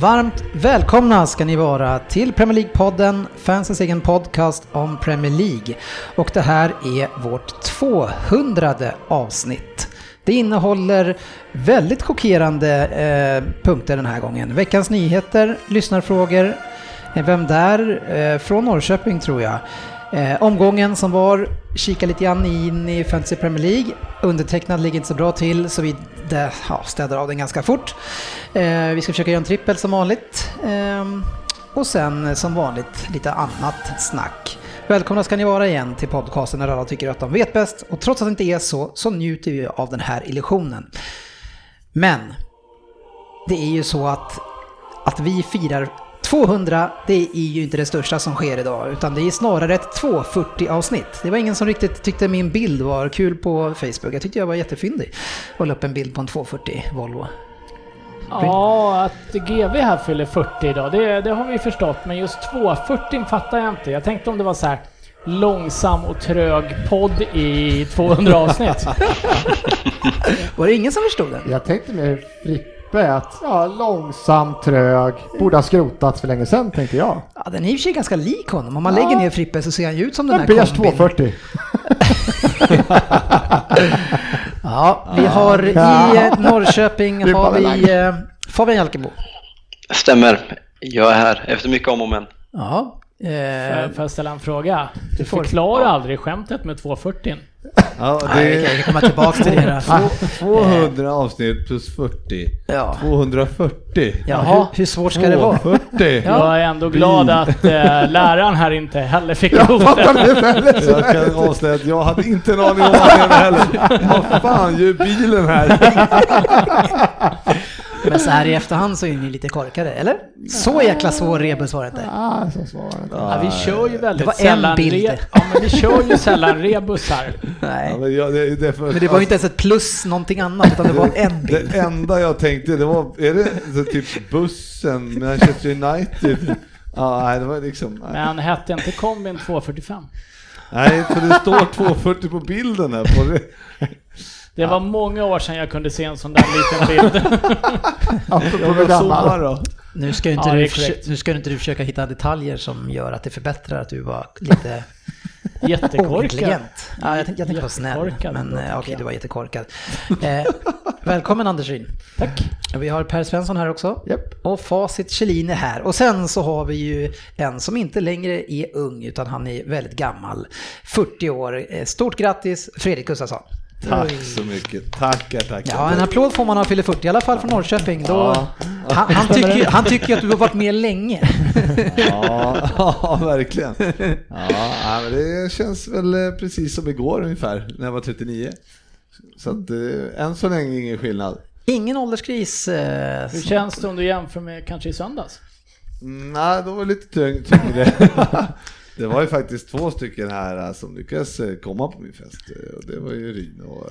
Varmt välkomna ska ni vara till Premier League-podden, fansens egen podcast om Premier League. Och det här är vårt 200 avsnitt. Det innehåller väldigt chockerande eh, punkter den här gången. Veckans nyheter, lyssnarfrågor, eh, Vem där? Eh, från Norrköping tror jag. Eh, omgången som var, kika lite grann in i Fantasy Premier League. Undertecknad ligger inte så bra till så vi det, ja, städar av den ganska fort. Eh, vi ska försöka göra en trippel som vanligt. Eh, och sen eh, som vanligt lite annat snack. Välkomna ska ni vara igen till podcasten när alla tycker att de vet bäst. Och trots att det inte är så, så njuter vi av den här illusionen. Men det är ju så att, att vi firar 200, det är ju inte det största som sker idag, utan det är snarare ett 240 avsnitt. Det var ingen som riktigt tyckte min bild var kul på Facebook. Jag tyckte jag var jättefyndig. Och la upp en bild på en 240 Volvo. Ja, att GV här fyller 40 idag, det, det har vi förstått. Men just 240 fattar jag inte. Jag tänkte om det var så här långsam och trög podd i 200 avsnitt. var det ingen som förstod det? Jag tänkte mer Att ja, långsam, trög, borde ha skrotats för länge sedan tänkte jag. Ja, den är i och för sig ganska lik honom. Om man ja. lägger ner Frippe så ser han ju ut som den här kombin. 240. ja, vi har i Norrköping har vi eh, Fabian Jalkebo. Stämmer. Jag är här efter mycket om och men. Ja. Eh, får jag ställa en fråga? Du förklarar aldrig skämtet med 240. Ja, det... Nej, vi kan komma tillbaka till det. 200 avsnitt plus 40. Ja. 240. Jaha, hur, hur svårt ska 240. det vara? Jag är ändå glad att äh, läraren här inte heller fick ihop det. Jag kan avslöja att jag hade inte en aning om vad menade heller. Vad fan gör bilen här? Men så här i efterhand så är ni lite korkade, eller? Så jäkla svår rebus var det inte. Ja, så svår ja, Vi kör ju väldigt det var sällan... En bild. ja, men vi kör ju sällan rebusar. Nej. Ja, men, jag, det, det för... men, det var ju inte ens ett plus någonting annat, utan det var en bild. Det enda jag tänkte, det var, är det så typ bussen, Manchester United? Ja, nej, det var liksom... Nej. Men hette inte kombin 245? Nej, för det står 240 på bilden här. På det. Var många år sedan jag kunde se en sån där liten bild. då. Nu ska, inte ja, du nu ska inte du försöka hitta detaljer som gör att det förbättrar att du var lite Jättekorkad. Ja, jag tänkte, jag tänkte vara snäll, men eh, okej, okay, du var jättekorkad. Eh, välkommen Anders Ryn. Tack. Vi har Per Svensson här också. Yep. Och Facit Kjellin är här. Och sen så har vi ju en som inte längre är ung, utan han är väldigt gammal. 40 år. Eh, stort grattis Fredrik Gustafsson. Tack så mycket. Tackar, tackar. Ja, en applåd får man av fyller 40, i alla fall från Norrköping. Då, ja. han, han, tycker, han tycker att du har varit med länge. Ja, ja verkligen. Ja, men det känns väl eh, precis som igår ungefär, när jag var 39. Så att, eh, än så länge ingen skillnad. Ingen ålderskris. Eh, Hur känns det om du jämför med kanske i söndags? Mm, nej, då var det lite tyngre. Det var ju faktiskt två stycken här äh, som lyckades äh, komma på min fest. Och det var ju Ryn och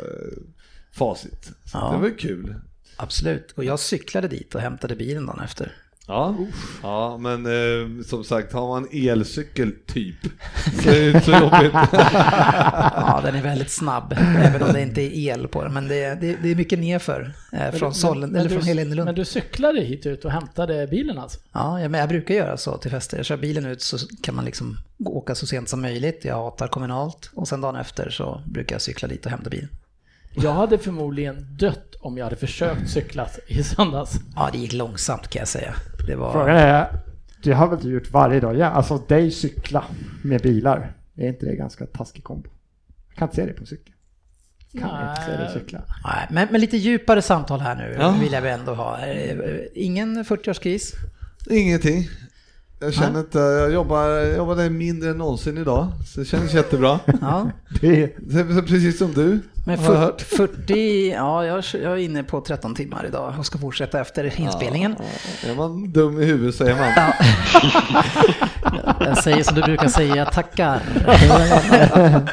Facit. Så ja. det var ju kul. Absolut, och jag cyklade dit och hämtade bilen dagen efter. Ja, ja men eh, som sagt har man elcykel typ så är det inte så jobbigt. ja, den är väldigt snabb, även om det inte är el på den. Men det är, det, det är mycket nerför eh, från Sollen, eller från Helenelund. Men du cyklade hit ut och hämtade bilen alltså? Ja, jag, men jag brukar göra så till fester. Jag kör bilen ut så kan man liksom åka så sent som möjligt. Jag hatar kommunalt och sen dagen efter så brukar jag cykla dit och hämta bilen. Jag hade förmodligen dött om jag hade försökt cykla i söndags. Ja, det gick långsamt kan jag säga. Det var... Frågan är, det har väl du gjort varje dag? Ja, alltså dig cykla med bilar. Är inte det ganska taskig kombo? Jag kan inte se det på cykel. Kan Nej. inte se dig cykla. Nej, men, men lite djupare samtal här nu ja. vill jag ändå ha. Ingen 40-årskris? Ingenting. Jag känner inte, jag jobbar, jag jobbade mindre än någonsin idag, så det känns jättebra. Ja. Det, precis som du. Men Har jag hört. 40, ja jag, är inne på 13 timmar idag och ska fortsätta efter inspelningen. Är man dum i huvudet så är man. Ja. Jag säger som du brukar säga, tackar.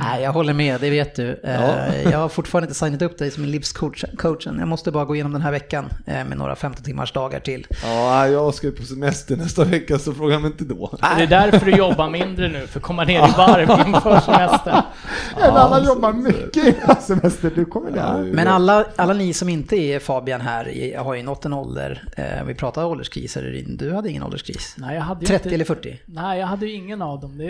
Nej, jag håller med, det vet du. Eh, Jag har fortfarande inte signat upp dig som min livscoach. coachen. Jag måste bara gå igenom den här veckan eh, med några 15 timmars dagar till. Ja, jag ska ju på semester nästa vecka så fråga mig inte då. Det är därför du jobbar mindre nu, för att komma ner i varv inför semestern. Men alla jobbar mycket innan semester, du kommer Ja, där. Men alla, alla ni som inte är Fabian här har ju nått en ålder. Eh, Vi pratar ålderskriser, du hade ingen ålderskris. Nej, jag hade ju 30 inte, eller 40? Nej, jag hade ju ingen av dem.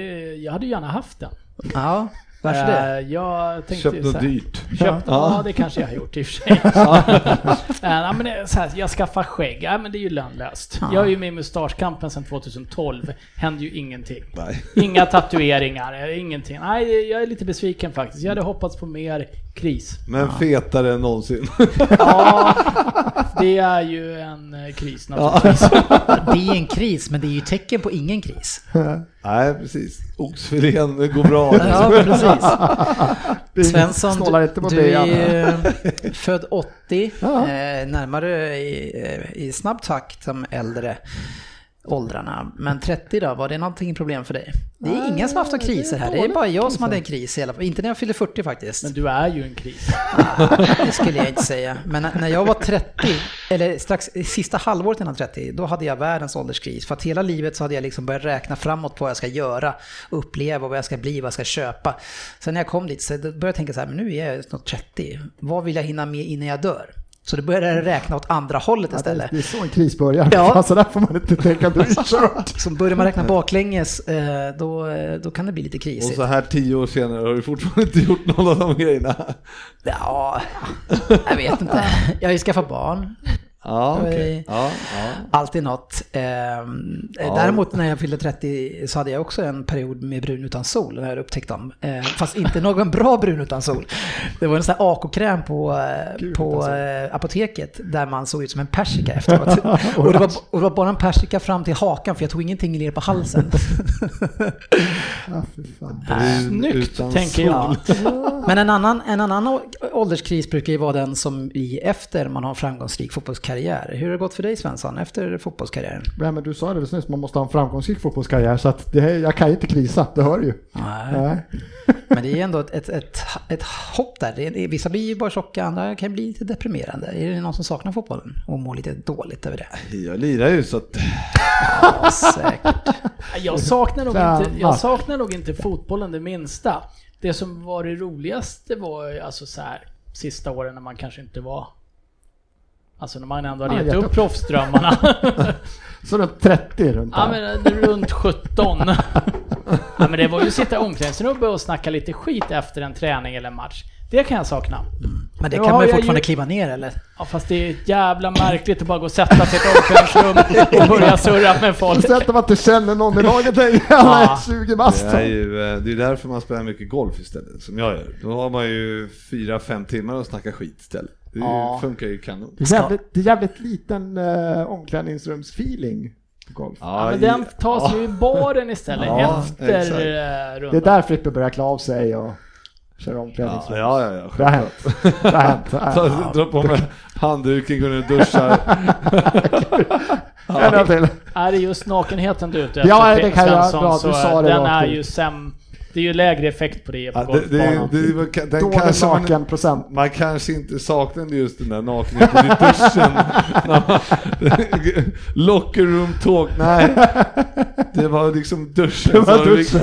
Jag hade ju gärna haft den. Ja, varför det? Eh, Jag tänkte Köpt något dyrt. Köpt, ja. Ja. det kanske jag har gjort i och för sig. Eh, nej, men så här, jag skaffar skägg, ja, men det är ju lönlöst. Ja. Jag är ju med i Mustaschkampen sedan 2012, händer ju ingenting. Nej. Inga tatueringar, eh, ingenting. Nej, jag är lite besviken faktiskt. Jag hade hoppats på mer kris. Men fetare än någonsin. Ja, det är ju en eh, kris naturligtvis. Det är en kris, men det är ju tecken på ingen kris. Nej, precis. Oxfilén går bra. Ja, precis. Svensson, du, du är född 80, Ja. eh, närmare i, eh, i snabb takt som äldre åldrarna. Men 30 då, var det någonting problem för dig? Det är Nej, ingen som har haft kriser här, det är bara jag som hade en kris i alla fall. Inte när jag fyllde 40 faktiskt. Men du är ju en kris. Det skulle jag inte säga. Men när jag var 30, eller strax sista halvåret innan 30, då hade jag världens ålderskris. För att hela livet så hade jag liksom börjat räkna framåt på vad jag ska göra, uppleva, vad jag ska bli, vad jag ska köpa. Sen när jag kom dit så började jag tänka så här, men nu är jag snart 30. Vad vill jag hinna med innan jag dör? Så då började räkna åt andra hållet Ja, det, istället. det är så en kris börjar. Ja. Alltså där får man inte tänka, det. Så börjar man räkna baklänges, eh, då, eh, då kan det bli lite Och krisigt. så här tio år senare har du fortfarande inte gjort någon av de grejerna. Ja, jag vet inte. Jag har ju skaffat barn. Ja. Oj. Ja, ja. Alltid något. Ehm, Ja. Däremot när jag fyllde 30 så hade jag också en period med brun utan sol när jag upptäckte dem. Ehm, fast inte någon bra brun utan sol. Det var en sån här AK-kräm på, eh, Gud, på alltså. eh, apoteket där man såg ut som en persika efteråt. och, det var, och det var bara en persika fram till hakan för jag tog ingenting ner på halsen. Ja, fy fan. Brun Snyggt, utan tänker sol. jag. Men en annan, en annan ålderskris brukar ju vara den som i efter man har en framgångsrik fotbollskarriär. Hur har det gått för dig Svensson efter fotbollskarriären? Nej, men du sa det nyss, man måste ha en framgångsrik fotbollskarriär så att det, här- jag kan ju inte krisa, det hör du ju. Nej. Nej. Men det är ändå ett, ett, ett, ett hopp där. Det är, vissa blir ju bara tjocka, andra kan bli lite deprimerande. Är det någon som saknar fotbollen och mår lite dåligt över det? Jag lirar ju så att... Ja, säkert. Jag saknar, nog inte, jag saknar nog inte fotbollen det minsta. Det som var det roligaste var alltså så här sista åren när man kanske inte var Alltså när man ändå Ja, gett upp proffsdrömmarna. Så runt 30 runt ja men runt 17. ja men det var ju att sitta i omklädningsrummet och snacka lite skit efter en träning eller en match. Det kan jag sakna. Men det kan har man ju fortfarande ju- kliva ner eller? Ja fast det är jävla märkligt att bara gå och sätta sig i ett omklädningsrum och börja surra med folk. Om man inte känner någon i laget alla Ja. är 20 bast. Det är ju eh, det är därför man spelar mycket golf istället, som jag gör. Då har man ju fyra, fem timmar och snacka skit istället. Det Ja. funkar ju kanon. Det är jävligt, det är jävligt liten uh, omklädningsrumsfeeling golf. Ja, men den tas ju i baren istället Ja, efter exakt. eh, Det är rundan. där Frippe börjar klä av sig och köra Ja, omklädningsrum. ja, ja, ja. Det har hänt. Det har hänt. Ta- Ja. Dra på mig handduken, går ner och duschar. En till. Är det just nakenheten du är ute Ja, efter, det kan jag- bra, du så sa det den rakt är ju säm... Det är ju lägre effekt på det på Ja, det, det, golfbanan. det, var- den Dålig kanske man, naken procent. man kanske inte saknade just den där nakenheten i duschen. Locker room talk, nej. Det var liksom duschen. Det var duschen.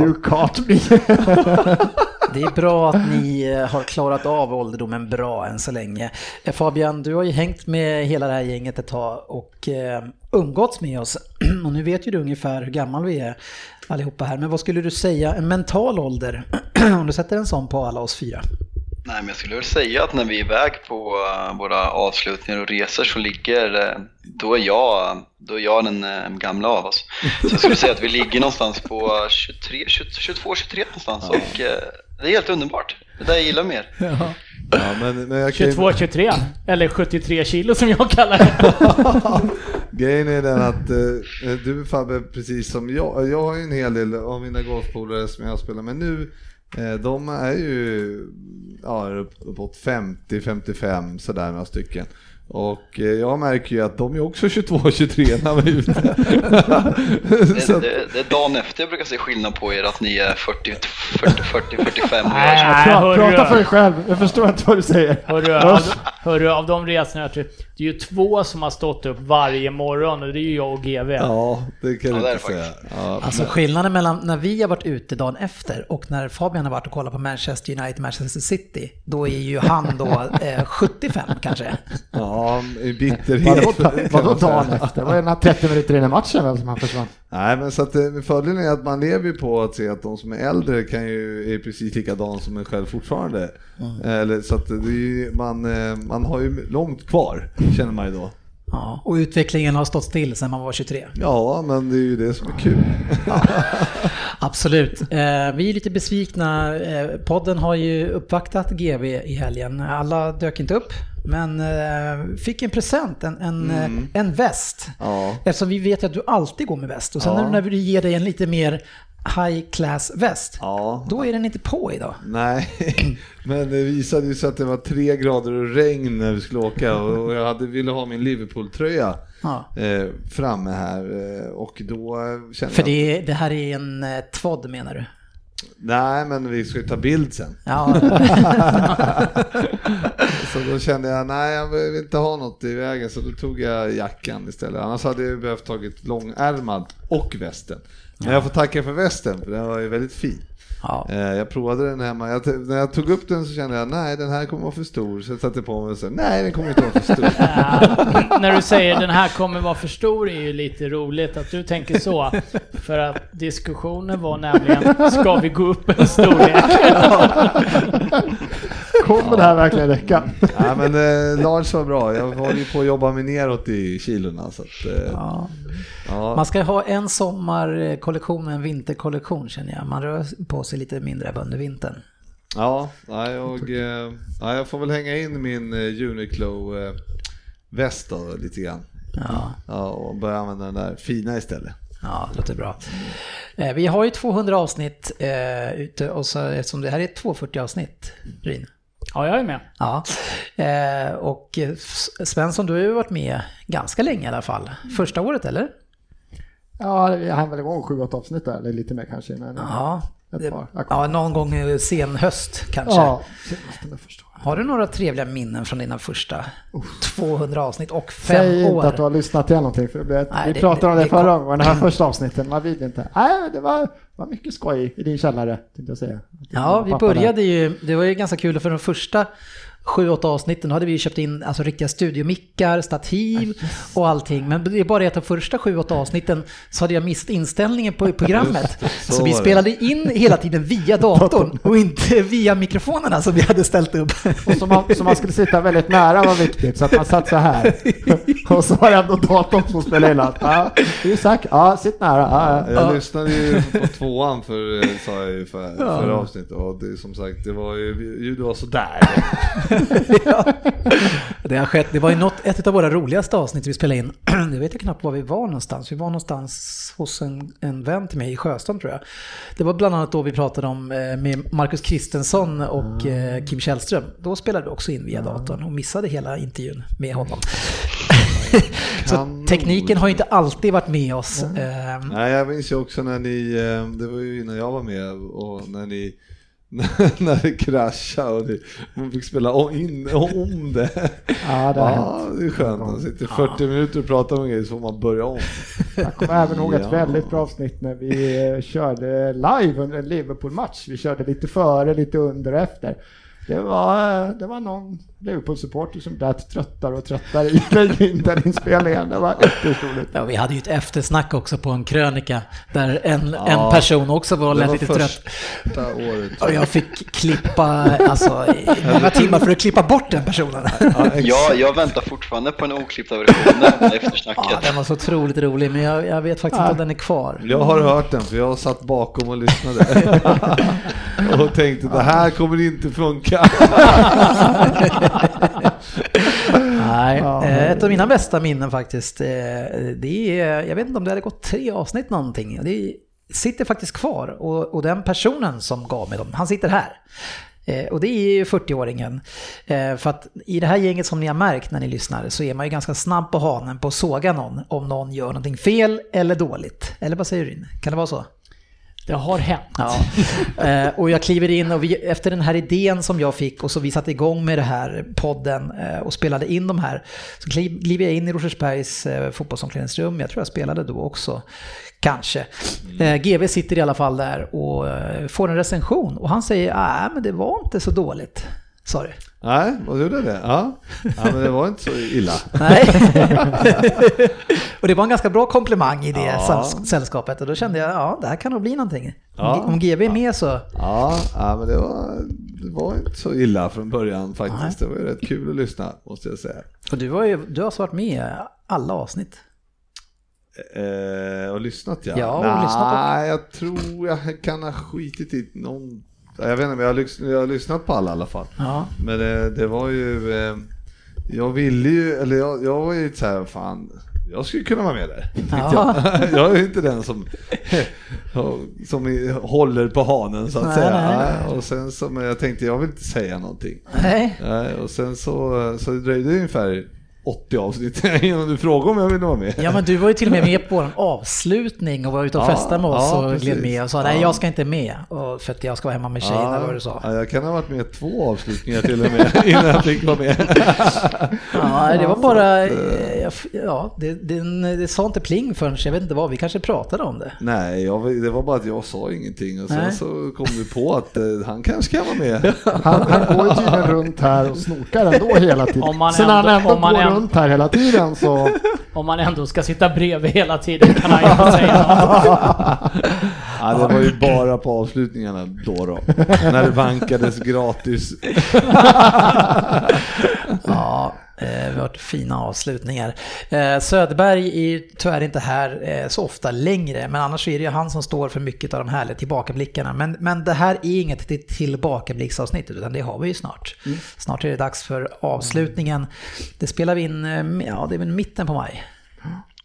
You caught me. Det är bra att ni eh, har klarat av ålderdomen bra än så länge. Eh, Fabian, du har ju hängt med hela det här gänget ett tag och eh, umgåtts med oss. Och nu vet ju du ungefär hur gammal vi är allihopa här. Men vad skulle du säga, en mental ålder, om du sätter en sån på alla oss fyra? Nej, men jag skulle väl säga att när vi är iväg på eh, våra avslutningar och resor så ligger, eh, då är jag, då är jag den eh, gamla av oss. Så jag skulle säga att vi ligger någonstans på 23, 22, 23 någonstans och det är helt underbart. Det där jag gillar mer. Ja, men, men ju- 22-23, eller 73 kilo som jag kallar det. Grejen är den att eh, du Fabbe, precis som jag, jag har ju en hel del av mina golfpolare som jag spelar med nu, eh, de är ju ja, uppåt 50-55 sådär några stycken. Och eh, jag märker ju att de är också 22-23 när de är ute. Det, det, det är dagen efter jag brukar se skillnad på er att ni är 40-45 Nej, Pra, hörru. prata för dig själv, jag förstår inte vad du säger. Hörru, av, hörru, av de resorna jag tror, det är ju två som har stått upp varje morgon och det är ju jag och GV. Ja, det kan Ja, du inte det säga. Ja, Alltså skillnaden mellan när vi har varit ute dagen efter och när Fabian har varit och kollat på Manchester United, Manchester City, då är ju han då eh, 75 kanske. ja, i bitterhet. Vadå, dagen efter? Det var ju den här 30 minuter innan matchen väl som han försvann. Nej, men så att eh, fördelen är att man lever ju på att se att de som är äldre kan ju är precis likadana som en själv fortfarande. Eller, så att det är ju, man, eh, man har ju långt kvar, känner man ju då. Ja, och utvecklingen har stått still sedan man var 23. Ja, men det är ju det som är kul. Absolut. Eh, vi är lite besvikna. Eh, podden har ju uppvaktat GV i helgen. Alla dök inte upp, men eh, fick en present, en, en, eh, en väst. Ja. Eftersom vi vet att du alltid går med väst. Och sen Ja. när vi ger dig en lite mer high class väst, Ja. då är den inte på idag. Nej, men det visade ju sig att det var tre grader och regn när vi skulle åka och jag hade, ville ha min Liverpool-tröja Ja. eh, framme här eh, och då kände För jag... det, det här är en eh, tvodd menar du? Nej, men vi ska ju ta bild sen. Ja, Så då kände jag, nej jag vill inte ha något i vägen så då tog jag jackan istället. Annars hade jag behövt tagit långärmad och västen. Men jag får tacka för västen för den var ju väldigt fin. ja. Eh, Jag provade den hemma, jag, när jag tog upp den så kände jag nej den här kommer vara för stor. Så jag satte på mig och sa nej den kommer inte vara för stor. Ja, när du säger den här kommer vara för stor är ju lite roligt att du tänker så. För att diskussionen var nämligen, ska vi gå upp en storlek? Kommer det här verkligen räcka? Nej men eh, Lars var bra, jag håller ju på att jobba mig neråt i kilorna. Så att, eh, ja. Man ska ha en sommarkollektion och en vinterkollektion känner jag. Man rör på sig lite mindre under vintern. Ja, jag, eh, ja, jag får väl hänga in min eh, Uniqlo eh, lite grann. Ja, Ja, och börja använda den där fina istället. ja det låter bra. Vi har ju 200 avsnitt eh, ute och så, eftersom det här är ett 240 avsnitt, Rin. Ja, jag är med. Ja, eh, och Svensson, du har ju varit med ganska länge i alla fall. Första året eller? Ja, vi hann väl igång 7-8 avsnitt där, eller lite mer kanske. Innan, Ja, det, par. Ja någon gång sen höst kanske. ja. Har du några trevliga minnen från dina första 200 avsnitt och fem Säg år? inte att du har lyssnat till någonting för det Nej, vi det- pratade om det- det förra gången, det här första avsnittet, man vill inte. Nej, det var, var mycket skoj i din källare, tänkte jag säga. Ja, vi Pappa där. började ju, det var ju ganska kul för de första sju, åtta avsnitten hade vi ju köpt in alltså, riktiga studiomickar, stativ och allting. Men det är bara det att de första sju, åtta avsnitten så hade jag missat inställningen på programmet. så så vi spelade in hela tiden via datorn och inte via mikrofonerna som vi hade ställt upp. Och så man, så man skulle sitta väldigt nära var viktigt, så att man satt så här. Och så var det ändå datorn som spelade in allt. Ja, det är säkert. Ja, sitt nära. Ja, ja. Jag lyssnade ju på tvåan för, eh, sa jag ju för, förra avsnittet och det, som sagt det var ju, ljudet var sådär. ja. Det har skett, det var ju något, ett av våra roligaste avsnitt vi spelade in. Jag vet jag knappt var vi var någonstans. Vi var någonstans hos en, en vän till mig i Sjöstrand tror jag. Det var bland annat då vi pratade om eh, med Marcus Kristensson och eh, Kim Källström. Då spelade vi också in via datorn och missade hela intervjun med honom. Så tekniken har ju inte alltid varit med oss. Eh, Nej, jag minns ju också när ni, eh, det var ju innan jag var med och när ni när det kraschade och det, man fick spela om, in, om det. Ja, det har Ja, hänt. det är skönt. Man sitter 40 minuter och pratar om grejer så får man börja om. Jag kommer även ihåg ett Ja. väldigt bra avsnitt när vi eh, körde live under en Liverpool-match. Vi körde lite före, lite under och efter. Det var, eh, det var någon Liverpool-supporter som lät tröttare och tröttare i in den inspelningen. Det var ytterst roligt. Ja, vi hade ju ett eftersnack också på en krönika där en, Ja. en person också var, lät var lite trött. året. Och jag fick klippa alltså, många timmar för att klippa bort den personen. Ja, exakt. Jag, jag väntar fortfarande på den oklippta versionen efter Ja, snacket. den var så otroligt rolig, men jag, jag vet faktiskt inte om den är kvar. Jag har hört den för jag satt bakom och lyssnade. och tänkte det här kommer inte funka. Nej. Ja. Eh, ett av mina bästa minnen faktiskt, eh, det är, jag vet inte om det hade gått tre avsnitt någonting. Det sitter faktiskt kvar och, och den personen som gav mig dem, han sitter här. Eh, och det är ju 40-åringen. Eh, för att i det här gänget som ni har märkt när ni lyssnar så är man ju ganska snabb på hanen på att såga någon om någon gör någonting fel eller dåligt. Eller vad säger du? Kan det vara så? Det har hänt. Ja. Eh, och jag kliver in och vi, efter den här idén som jag fick och så vi satte igång med det här podden eh, och spelade in de här. Så kliver jag in i Rosersbergs eh, fotbollsomklädningsrum, jag tror jag spelade då också. Kanske. Eh, GV sitter i alla fall där och eh, får en recension och han säger nej men det var inte så dåligt. Sorry. Nej, vad gjorde det? Ja. ja, men det var inte så illa. Nej. och det var en ganska bra komplimang i det Ja. sällskapet och då kände jag ja det här kan nog bli någonting. Ja. Om GV är med så Ja, ja men det var, det var inte så illa från början faktiskt. Det var ju rätt kul att lyssna, måste jag säga. Och du, har ju, du har alltså varit med i alla avsnitt. Eh, och lyssnat ja. Ja, och lyssnat Nej, jag tror jag kan ha skitit i någon. Jag vet inte, men jag har, lys- jag har lyssnat på alla i alla fall. Ja. Men det, det var ju, eh, jag ville ju, eller jag, jag var ju så här, fan, jag skulle kunna vara med där. Ja. Jag. jag är ju inte den som, som håller på hanen så att Nej, säga. nej, Och sen så, men jag tänkte, jag vill inte säga någonting. Nej. Nej, och sen så, så det dröjde ungefär 80 avsnitt innan du frågade om jag ville vara med. Ja men du var ju till och med med på en avslutning och var ute och Ja, festade med oss ja, och gled med och sa nej Ja. jag ska inte med och för att jag ska vara hemma med tjejerna vad du sa. Ja, jag kan ha varit med två avslutningar till och med innan jag fick vara med. Ja, det var bara, eh, ja det, det, det sa inte pling förrän, jag vet inte vad, vi kanske pratade om det. Nej, jag, det var bara att jag sa ingenting och sen Nej. så kom du på att eh, han kanske kan vara med. Han, han går ju tydligen runt här och snokar ändå hela tiden. Om man Sen när han ändå- ändå om man går ändå- runt här hela tiden så... Om man ändå ska sitta bredvid hela tiden kan han få säga något. Ja, det var ju bara på avslutningarna då då. När det vankades gratis. Ja, eh, vi har fina avslutningar. Eh, Söderberg är tyvärr inte här eh, så ofta längre, men annars är det ju han som står för mycket av de härliga tillbakablickarna. Men, men det här är inget till- tillbakablicksavsnitt, utan det har vi ju snart. Snart är det dags för avslutningen. Det spelar vi in, eh, ja det är väl mitten på maj.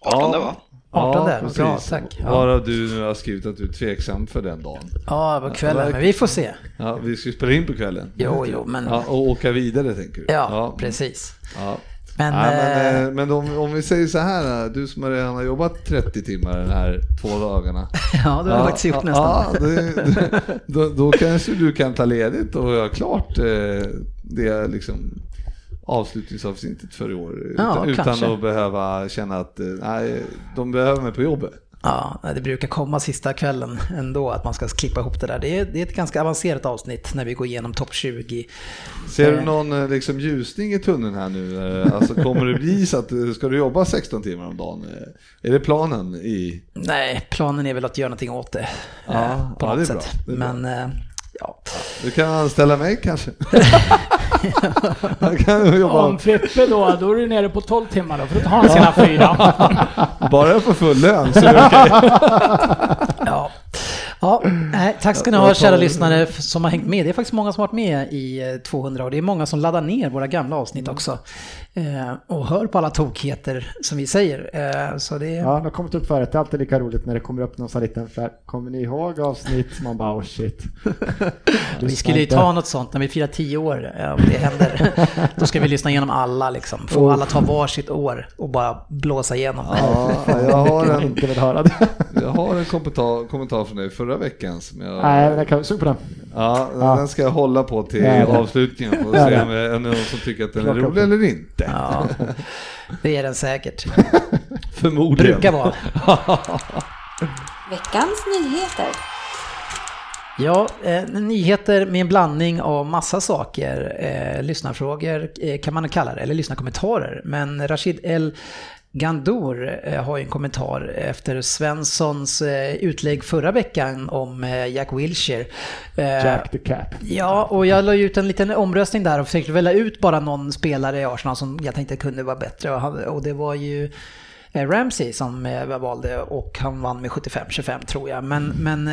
18 va? 18 där, precis. bra, tack. Ja. Varav du nu har skrivit att du är tveksam för den dagen. Ja, på kvällen, men vi får se. Ja, vi ska ju spela in på kvällen. Jo, jo, men... Ja, och åka vidare tänker du? Ja, precis. Ja. Men, ja, men, eh, eh, men om, om vi säger så här, du som redan har jobbat 30 timmar den här två dagarna. ja, det har jag faktiskt gjort nästan. Ja, det, det, då, då kanske du kan ta ledigt och göra klart eh, det liksom avslutningsavsnittet för i år. Ja, utan, att behöva känna att eh, nej, de behöver mig på jobbet. Ja, det brukar komma sista kvällen ändå att man ska klippa ihop det där. Det är, det är ett ganska avancerat avsnitt när vi går igenom topp 20. Ser du Eh. någon eh, liksom, ljusning i tunneln här nu? Alltså kommer det bli så att ska du jobba 16 timmar om dagen? Är det planen i... Nej, planen är väl att göra någonting åt det. Ja, på ja, något det är bra. sätt. Men ja. Du kan anställa mig kanske? Kan jobba Om Frippe då, då är du nere på 12 timmar då, för då tar han sina fyra. bara jag får full lön så är det okej. Ja. Ja, tack ska ni ha kära lyssnare som har hängt med. Det är faktiskt många som har varit med i eh, 200 och det är många som laddar ner våra gamla avsnitt också. Eh, och hör på alla tokheter som vi säger. Eh, så det Ja, det har kommit upp förut. Det är alltid lika roligt när det kommer upp någon sån liten flärp. Kommer ni ihåg avsnitt? Man bara oh shit. Vi skulle ju ta något sånt när vi firar 10 år, eh, om det händer. Då ska vi lyssna igenom alla liksom. Få alla ta varsitt år och bara blåsa igenom. Ja, jag har en, inte vill höra det. jag har en kommentar, kommentar från dig förra veckan som jag... Nej, jag kan sug på den. Ja, Ja. den ska jag hålla på till avslutningen och se om det är någon som tycker att den är rolig eller inte. Ja, det är den säkert. Förmodligen. Brukar vara. Veckans nyheter. Ja, eh, nyheter med en blandning av massa saker. Eh, lyssnarfrågor eh, kan man kalla det, eller lyssnarkommentarer. Men Rashid El Gandour eh, har ju en kommentar efter Svenssons eh, utlägg förra veckan om eh, Jack Wilshere. Jack the Cap. Ja, och jag la ut en liten omröstning där och försökte välja ut bara någon spelare i Arsenal som jag tänkte kunde vara bättre. Och, det var ju Ramsey som eh, valde och han vann med 75-25 tror jag. Men, men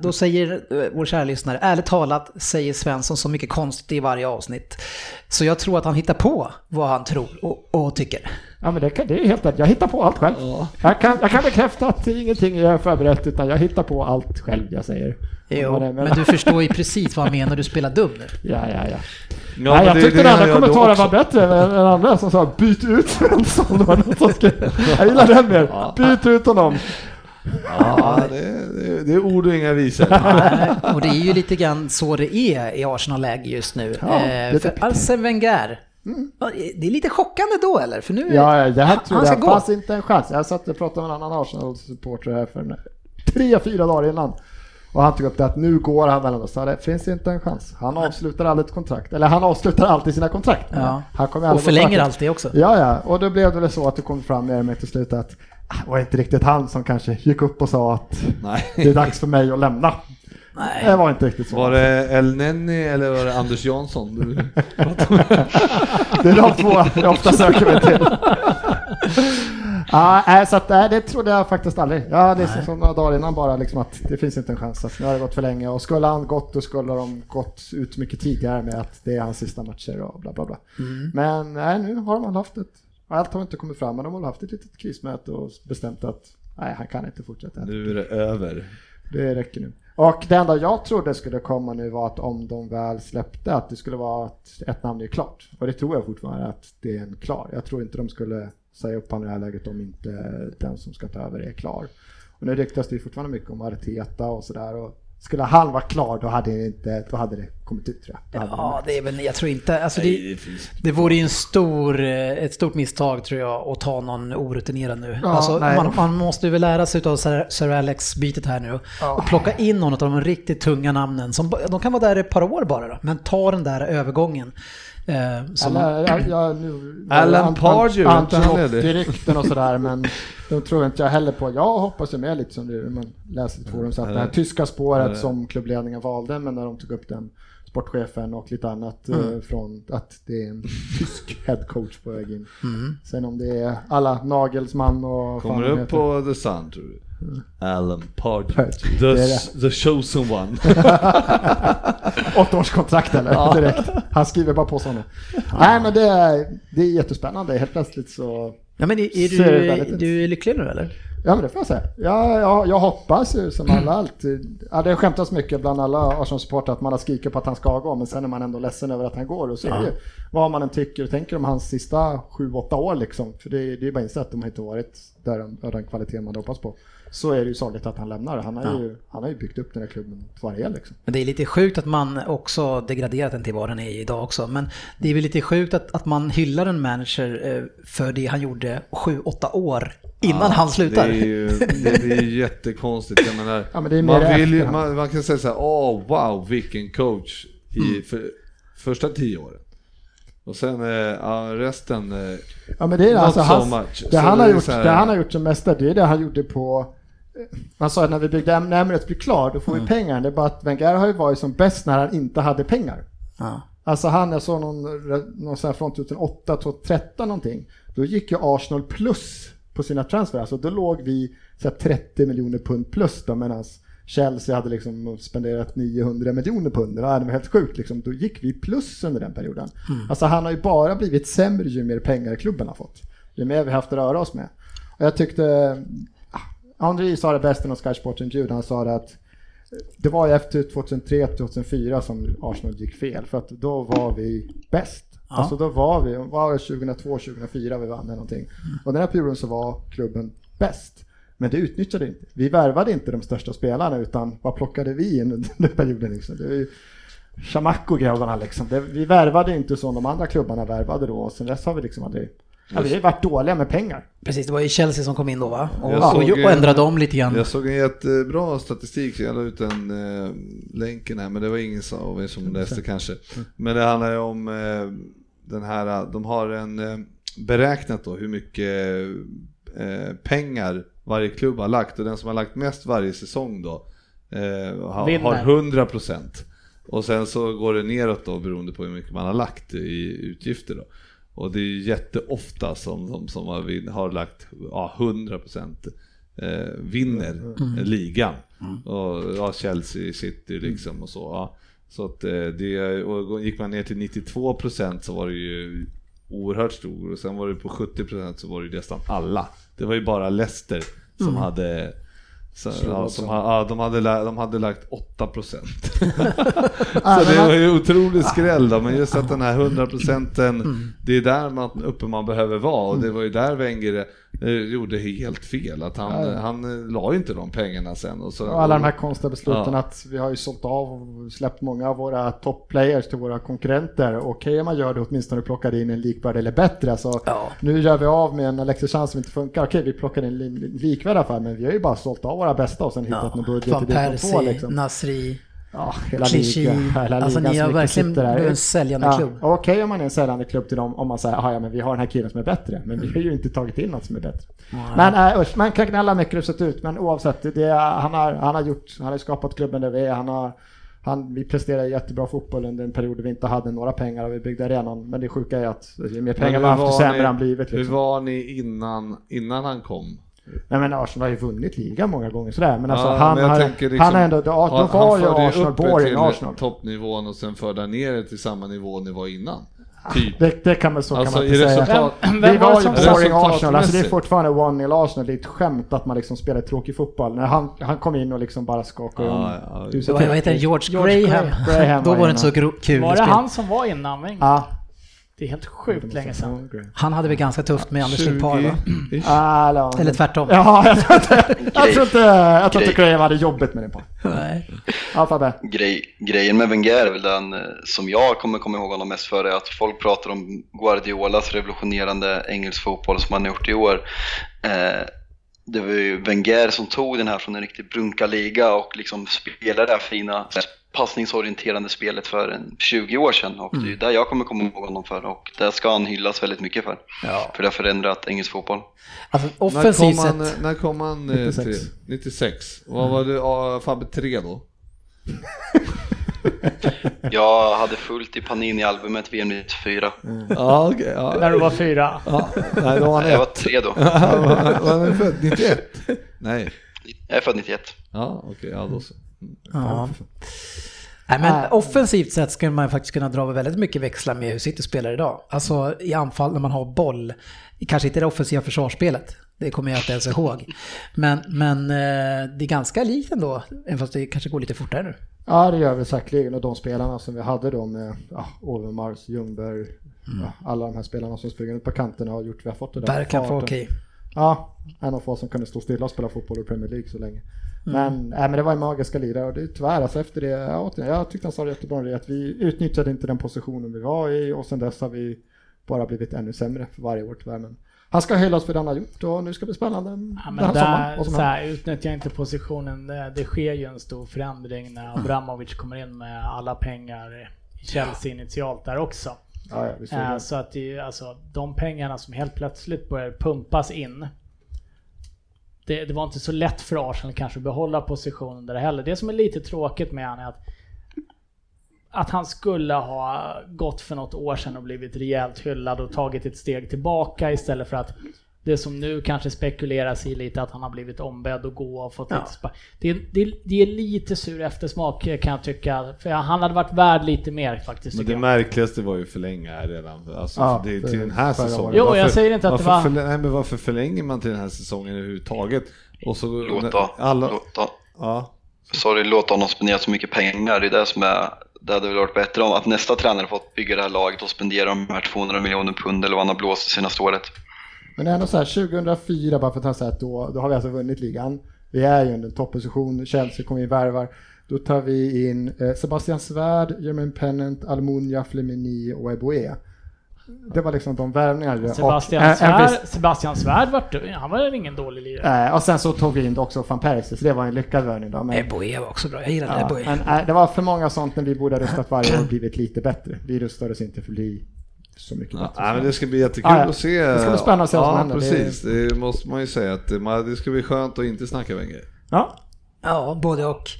då säger vår kära lyssnare, ärligt talat säger Svensson så mycket konstigt i varje avsnitt. Så jag tror att han hittar på vad han tror och, och tycker. Ja men det, kan, det är helt rätt, jag hittar på allt själv. Jag, kan, jag kan bekräfta att ingenting är förberett utan jag hittar på allt själv jag säger. Jo, men du förstår ju precis vad han menar, du spelar dum nu. Ja, ja, ja. Ja, Nej, jag det- tyckte det den andra kommentaren var bättre än än andra som sa byt ut Svensson. Det var någon som skrev. Jag gillar den mer. Byt ut honom. Ja, det, det, det är ord och inga visor. Och det är ju lite grann så det är i Arsenal-läge just nu. Ja, eh, det- för Arsene Wenger, det är lite chockande då eller? För nu, Ja, det här trodde jag gå. fanns inte en chans. Jag satt och pratade med en annan Arsenal-supporter här för en, tre, fyra dagar innan. Och han tog upp det att nu går han mellan oss. Så Det finns inte en chans. Han avslutar aldrig ett kontrakt. Eller han avslutar alltid sina kontrakt. Ja. Han kommer och förlänger färdig. alltid också. Ja, ja, och då blev det väl så att det kom fram mer mer till slut att ah, det var inte riktigt han som kanske gick upp och sa att Nej. det är dags för mig att lämna. Nej. Det var inte riktigt så. Var det El Nenni eller var det Anders Jansson? Du... Det är de två jag ofta söker mig till. Ja, nej, så att, det trodde jag faktiskt aldrig. Jag hade liksom som några dagar innan bara liksom att det finns inte en chans. Att nu har det gått för länge och skulle han gått då skulle de gått ut mycket tidigare med att det är hans sista matcher och bla bla bla. Men nej, nu har man haft ett, allt har inte kommit fram men de har haft ett litet krismöte och bestämt att nej, han kan inte fortsätta. Nu är det över. Det räcker nu. Och det enda jag trodde skulle komma nu var att om de väl släppte att det skulle vara att ett namn är klart. Och det tror jag fortfarande att det är en klar. Jag tror inte de skulle säga upp honom i det här läget om inte den som ska ta över är klar. Och nu ryktas det fortfarande mycket om Arteta och sådär. Och skulle han vara klar då hade det, inte, då hade det kommit ut tror jag. Ja, det är väl, jag tror inte, alltså Nej, det, det vore ju en stor, eh, ett stort misstag tror jag att ta någon orutinerad nu. Ja, alltså, man, man måste ju väl lära sig av Sir, Sir Alex-bytet här nu Ja. och plocka in någon av de riktigt tunga namnen. Som, de kan vara där ett par år bara då, men ta den där övergången. Eh, som, jag, jag, nu, Alan Pardew, Ant- inte han är det? Ancelotti-rykten och sådär, men de tror inte jag heller på. Jag hoppas ju med lite som du, man läser i forum, så att det här tyska spåret som klubbledningen valde, men när de tog upp den sportchefen och lite annat eh, från att det är en tysk headcoach på väg in. Sen om det är alla Nagelsmann och Kommer upp på The Sun tror du? Alan Pardew. Pardew, The, det the chosen one. Åtta års kontrakt eller? Direkt. Han skriver bara på sådana. Nej men det är, det är jättespännande. Helt plötsligt så ja, men är, är du, du är lycklig nu eller? Ja men det får jag säga. Jag, jag, jag hoppas ju som alla alltid. Ja, det skämtas mycket bland alla Arsenal-supportrar att man har skrikit på att han ska gå men sen är man ändå ledsen över att han går och så är det ju vad man än tycker och tänker om hans sista 7-8 år liksom. För det, det är bara att inse att de har inte varit där av den kvalitet man hade hoppats på. Så är det ju sorgligt att han lämnar. Han har, ju, han har ju byggt upp den här klubben det är liksom. Men det är lite sjukt att man också degraderat den till vad den är idag också. Men det är väl lite sjukt att, att man hyllar en manager eh, för det han gjorde 7-8 år innan han slutar. Det är ju det, det är jättekonstigt. Jag menar, Ja, men det är mer man, vill ju, man, man kan säga så här, åh wow, vilken coach i för, första tio åren. Och sen eh, ja, resten, eh, Ja men det är alltså so hans, much. det, han det gjort, det han har gjort som mesta, det är det han gjorde på man sa att när vi byggde Emirates blir klar, då får vi pengar. Det är bara att Wenger har ju varit som bäst när han inte hade pengar. Ja. Alltså han, jag såg någon, någon sån här från 2008, 2013 någonting. Då gick ju Arsenal plus på sina transfer. Alltså då låg vi så här, 30 miljoner pund plus då medan Chelsea hade liksom spenderat 900 miljoner pund. Det var helt sjukt liksom. Då gick vi plus under den perioden. Alltså han har ju bara blivit sämre ju mer pengar klubben har fått. Ju mer vi haft att röra oss med. Och jag tyckte, Henri sa det bäst i någon Sky Sports intervju. Han sa det att det var efter 2003-2004 som Arsenal gick fel. För att då var vi bäst. Ja. Alltså då var vi, var det 2002-2004 vi vann eller någonting. Och den här perioden så var klubben bäst. Men det utnyttjade inte. Vi värvade inte de största spelarna utan vad plockade vi in under den perioden liksom? Det var ju Chamacco-grabbarna liksom. Det, vi värvade inte som de andra klubbarna värvade då. Och sen dess har vi liksom aldrig... Ja, vi har varit dåliga med pengar. Precis, det var ju Chelsea som kom in då va? Och, och, såg, och ändrade om lite grann. Jag såg en jättebra statistik, jag la ut den eh, länken här, men det var ingen av er som läste kanske. Men det handlar ju om eh, den här, de har en eh, beräknat då hur mycket eh, pengar varje klubb har lagt och den som har lagt mest varje säsong då eh, har, Vinner. har 100 procent. Och sen så går det neråt då beroende på hur mycket man har lagt i utgifter då. Och det är jätteofta som de som har, har lagt ja, 100% eh, vinner Mm. ligan. Och ja, Chelsea, City liksom och så. Ja. Så att eh, det, och gick man ner till 92% så var det ju oerhört stor och sen var det på 70% så var det ju nästan alla. Det var ju bara Leicester som Mm. hade så, ja, ha- ja, de, hade, de hade lagt 8% Så det var ju otrolig skräll då, men just att den här 100 procenten, Mm. det är där man, uppe man behöver vara och det var ju där Wenger gjorde helt fel. Att han, Ja. han eh, la ju inte de pengarna sen. Och, så, Och alla de här konstiga besluten Ja. att vi har ju sålt av och släppt många av våra topplayers till våra konkurrenter. Okej om man gör det åtminstone plockar in en likvärdig eller bättre. Alltså, Ja. Nu gör vi av med en Alexis Chans som inte funkar. Okej vi plockar in li- likvärdiga affär men vi har ju bara sålt av våra bästa och sen hittat en budget Van till det Persie, liksom. Nasri. Ja, hela ligan. Hela Alltså, ni har verkligen där. en säljande ja, klubb. Okej om man är en säljande klubb till dem om man säger "Ah, ja men vi har den här killen som är bättre. Men vi har ju inte tagit in något som är bättre. Men äh, usch, man kan gnälla mycket hur det sett ut men oavsett. Det, det, han, har, han har gjort, han har skapat klubben där vi är. Han har, han, vi presterade jättebra fotboll under en period där vi inte hade några pengar och vi byggde arenan. Men det sjuka är att ju mer pengar hur man haft desto sämre han blivit. Hur Liksom. var ni innan, innan han kom? Nej men Arsenal har ju vunnit ligan många gånger sådär. Men alltså Ja, han, men jag har, liksom, han har ändå, då, då han- var han ju Arsenal upp er boring till Arsenal. toppnivån och sen förde han ner er till samma nivå ni var innan. Typ. Det, det kan man, så Alltså, kan man inte säga. Vem, Vi var var det ju som... Boring Arsenal, alltså det är fortfarande one nil Arsenal. Det är ett skämt att man liksom spelar tråkig fotboll. När han, han kom in och liksom bara skakade om Ja, ja. Det vad heter det, George, George Graham. Graham Då var det inte så kul Var det han som var innan? Ja. Det är helt sjukt länge sedan. Han hade väl ganska tufft med Anders Limpar va? 20 ish. Eller, tvärtom. Ja, jag tror inte, jag tror inte, jag tror inte Grej. Graham hade jobbet med det på. Nej. Ja, Fabbe. Grej, grejen med Wenger är väl den eh, som jag kommer komma ihåg honom mest för är att folk pratar om Guardiolas revolutionerande engelsk fotboll som han gjort i år. Eh, det var ju Wenger som tog den här från en riktig brunkaliga och liksom spelade det här fina passningsorienterande spelet för en 20 år sedan och det är ju där jag kommer komma ihåg honom för och det ska han hyllas väldigt mycket för. Ja. För det har förändrat engelsk fotboll. Alltså När offensivt sett. när kom han eh, 96. till? 96. Vad var det, ja, Fabbe 3 då? Jag hade fullt i Panini-albumet VM 94. Ja, okej. ja. När du var fyra. Ja, nej, då var han Jag var ett. tre då. Var han född 91? Nej. Jag är född 91. Ja, okej, ja då så. Ja. Nej, men offensivt sett skulle man faktiskt kunna dra väldigt mycket växlar med hur City spelar idag. Alltså i anfall när man har boll. Kanske inte det offensiva försvarsspelet. Det kommer jag inte ens ihåg. Men, men eh, det är ganska likt ändå. Även fast det kanske går lite fortare nu. Ja, det gör vi säkerligen. Och de spelarna som vi hade då med ja, Overmars, Ljungberg, ja, alla de här spelarna som springer ut på kanterna har gjort vi har fått det där. För farten. okej. Ja, en av få som kunde stå stilla och spela fotboll i Premier League så länge. Men, nej, men det var en magiska lirare och det är tyvärr alltså efter det, ja, återigen, jag tyckte han sa det jättebra det att vi utnyttjade inte den positionen vi var i och sen dess har vi bara blivit ännu sämre för varje år tyvärr. Men han ska hyllas för det han har gjort och nu ska det bli spännande Ja, den men här sommaren. där, vad som så här, utnyttja inte positionen. Det, det sker ju en stor förändring när Abramovic kommer in med alla pengar i Chelsea initialt där också. Ja, ja, Eh. Så att det, ju, alltså, de pengarna som helt plötsligt börjar pumpas in. Det, det var inte så lätt för Arsenal kanske att behålla positionen där heller. Det som är lite tråkigt med honom är att att han skulle ha gått för något år sedan och blivit rejält hyllad och tagit ett steg tillbaka istället för att det som nu kanske spekuleras i lite att han har blivit ombedd att gå och fått Ja. lite spa- det, det, det är lite sur eftersmak kan jag tycka. För han hade varit värd lite mer faktiskt. Men det jag. märkligaste var ju förlänga här redan. Alltså, Ja, det till den här säsongen. Jo, jag säger inte att det varför var- Förlä- nej, men varför förlänger man till den här säsongen överhuvudtaget? Och så, Låta, alla, låta, ja, sorry, låta honom spendera så mycket pengar. Det är det som är, det hade väl varit bättre om att nästa tränare fått bygga det här laget och spendera de här 200 miljoner pund eller vad han har blåst det senaste året. Men ändå så här 2004 bara för att ta så här, då, då har vi alltså vunnit ligan. Vi är ju under en topposition, Chelsea kommer in värvar. Då tar vi in eh, Sebastian Svärd, Jermaine Pennant, Almunia, Flemini och Eboe. Det var liksom de värvningarna. Sebastian och, eh, en viss- Svärd, Sebastian Svärd var, han var ingen dålig lirare? Eh, och sen så tog vi in också van Persie, så det var en lyckad värvning då. Men, Eboe var också bra. Jag gillade ja, Eboe. men eh, det var för många sånt när vi borde ha rustat varje år och blivit lite bättre. Vi rustade oss inte för att bli så mycket Ja, bättre. nej, men det ska bli jättekul Ja, ja. att se. Det ska bli spännande att se vad som ja, händer. Det- precis. Det måste man ju säga att det, man- det ska bli skönt att inte snacka Wenger. Ja, Ja, både och.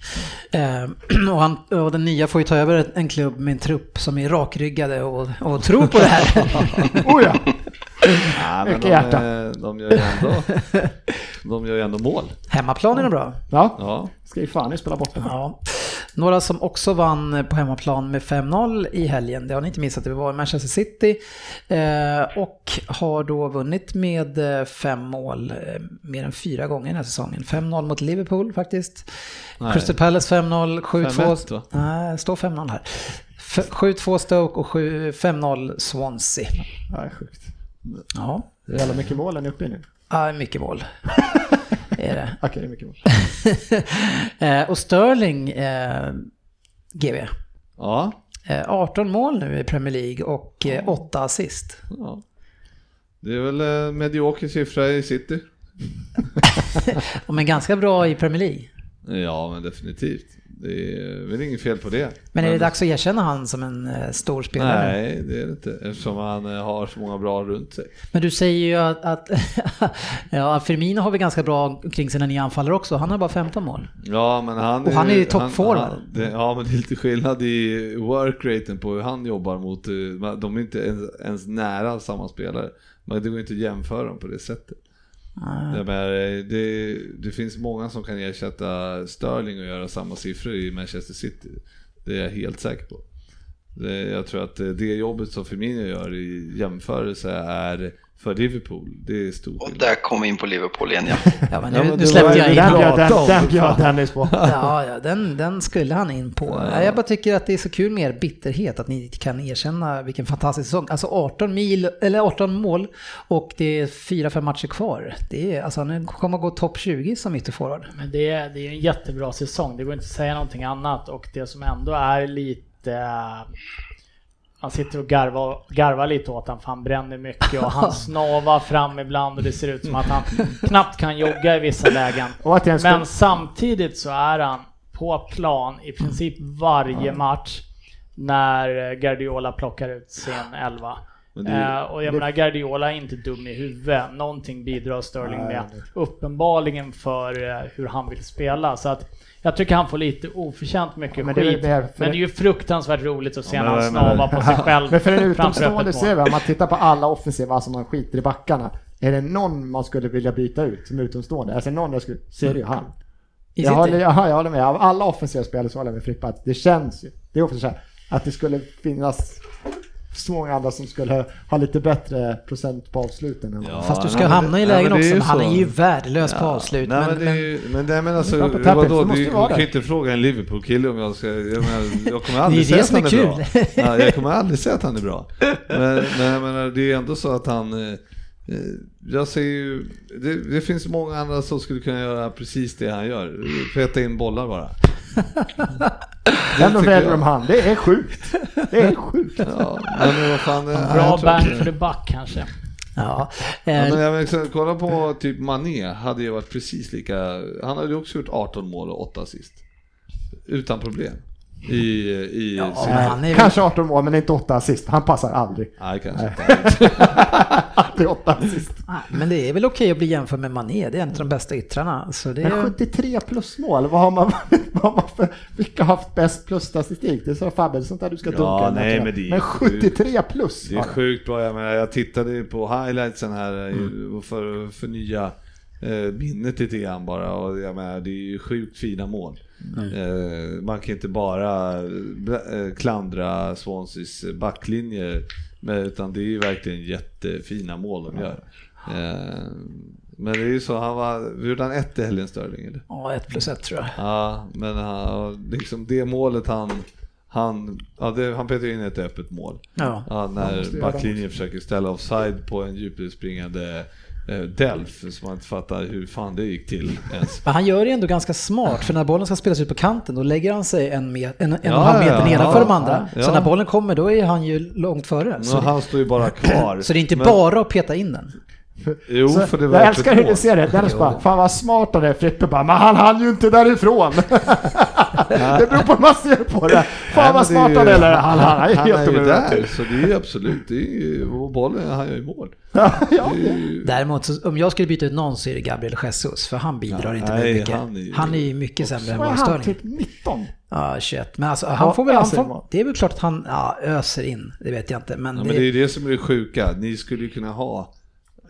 Eh, och, han, och den nya får ju ta över en klubb med en trupp som är rakryggade och, och tror på det här. oh ja! Ja, men Mycket de, hjärta. eh, de, gör ju ändå, de gör ju ändå mål. Hemmaplan är det bra. Ja, Ja. ska ju fan spela bort den. Ja. Några som också vann på hemmaplan med 5-0 i helgen, det har ni inte missat, det var Manchester City. Eh, och har då vunnit med eh, fem mål eh, mer än fyra gånger den här säsongen. 5-0 mot Liverpool faktiskt. Nej. Crystal Palace 5-0, 7-2. 5-1 va? Nej, står 5-0 här. F- 7-2 Stoke och 7 5-0 Swansea. Är sjukt. Ja, Det är jävla mycket mål är ni uppe i nu. ja mycket mål. är det. Okej, är mycket mål. Eh, och Sterling, eh, GV. Ja. Eh, 18 mål nu i Premier League och eh, 8 assist. ja. Det är väl en medioker siffra i City. Men ganska bra i Premier League. Ja, men definitivt. Det är väl inget fel på det. Men är det dags att erkänna han som en eh, stor spelare? Nej, det är det inte. Eftersom han eh, har så många bra runt sig. Men du säger ju att, att ja, Firmino har vi ganska bra kring sina nya anfallare också. Han har bara 15 mål. Ja, men han Och han är toppforward. Ja, men det är lite skillnad i workraten på hur han jobbar mot... eh, De är inte ens, ens nära samma spelare. Men det går inte att jämföra dem på det sättet. Jag menar, eh, det, det finns många som kan ersätta Sterling och göra samma siffror i Manchester City. Det är jag helt säker på. Det, jag tror att eh, det jobbet som Firmino gör i jämförelse är för Liverpool, det är stor Och där kom vi in på Liverpool igen ja. Ja, men Ja, nu, men nu det släppte jag in Den den, bjöd. Dennis på. Ja, ja den, den skulle han in på. Ja. Jag bara tycker att det är så kul med er bitterhet, att ni kan erkänna vilken fantastisk säsong. Alltså 18, mil, eller 18 mål och det är 4-5 matcher kvar. Det är, alltså han kommer att gå topp 20 som ytterforward. Men det, är- det är en jättebra säsong, det går inte att säga någonting annat. Och det som ändå är lite... Man sitter och garvar, garvar lite åt han för han bränner mycket och han snavar fram ibland och det ser ut som att han knappt kan jogga i vissa lägen. Men samtidigt så är han på plan i princip varje match när Guardiola plockar ut sin elva. Det Eh, och jag menar Guardiola är inte dum i huvudet. Någonting bidrar Sterling Nej, med. det- Uppenbarligen för eh, hur han vill spela. Så att jag tycker han får lite oförtjänt mycket men det skit. för- men det är ju fruktansvärt roligt att se Ja, när han snavar på sig själv Men för en utomstående ser vi, om man tittar på alla offensiva som man skiter i backarna. Är det någon man skulle vilja byta ut som utomstående? Alltså någon jag skulle, så är det ju han. Jag håller, jag, jag håller med, av alla offensiva spelare så håller jag med Frippa att det känns ju, det är också så här, att det skulle finnas så många andra som skulle ha lite bättre procent på avsluten. än Ja, Fast du ska nej, men hamna det- i nej, lägen men det också, är ju men han är ju värdelös på Ja. avslut. Nej, men, men, ju, men, det, men alltså, Det på vadå, du, det du vara kan ju inte fråga en Liverpool-kille om jag ska, jag, menar, jag kommer aldrig säga att han är är bra. kul. Ja, jag kommer aldrig säga att han är bra. Men, men jag menar, det är ändå så att han, eh, eh, jag ser ju, det, det finns många andra som skulle kunna göra precis det han gör, peta in bollar bara. Ändå tycker väljer jag. de han, det är sjukt. Det är sjukt. Ja, men vad fan, eh, jag Bra bang för the buck kanske. ja. Ja, Eh, men jag menar, så kolla på typ Mané, hade ju varit precis lika, han hade ju också gjort 18 mål och 8 assist. Utan problem. I, i Ja, sin- men han är Kanske 18 mål men inte 8 assist. Han passar aldrig. Nej, kanske inte. Alltid 8 assist. Nej, Men det är väl okej att bli jämförd med Mané, det är en av de bästa yttrarna. Så det Men är... 73 plus mål, vad har man, vad har man för, vilka har haft bäst plus statistik? Det är så Fabbe, sånt där du ska Ja, dunka nej, men det är men sjukt. 73 plus! Det är sjukt bra, jag menar, jag tittade på highlightsen här eh, Mm. för att förnya eh, minnet lite grann bara och jag menar, det är ju sjukt fina mål. Mm. Man kan inte bara eh, klandra Swanseas backlinje men, utan det är ju verkligen jättefina mål de gör. Eh, men det är ju så, han var, gjorde han ett i helgen Sterling eller? Ja, ett plus ett tror jag. Ja, men han, liksom det målet han, han, ja, det, han petar in ett öppet mål. Ja. Ja, när backlinjen försöker ställa offside på en djupledsspringande Delf som man inte fattar hur fan det gick till ens. Men han gör det ändå ganska smart, för när bollen ska spelas ut på kanten då lägger han sig en, met, en, en och en Ja, halv meter ja, nedanför ja, de andra. ja. Så när bollen kommer då är han ju långt före. Så, han står ju bara kvar. så det är inte Men- bara att peta in den. Jo, Så, för det var jag älskar hur du ser det, Dennis bara, fan vad smart han är, Frippe bara, men han hann ju inte därifrån! det beror på hur man ser på det. Fan vad smart han är. eller? Han, han är han helt är ju där, så det är ju absolut, det är ju, och bollen, han gör ju mål. Ja, ja. ju, Däremot, så, om jag skulle byta ut någon så är det Gabriel Jesus, för han bidrar Ja, inte nej, med mycket. han är ju- Han är ju mycket sämre än Vad är han? Typ 19? Ja, 21. Men alltså, Ja, han får väl, han får, det är väl klart att han ja, öser in, det vet jag inte. Men, ja, det, men det är ju det som är det sjuka, ni skulle ju kunna ha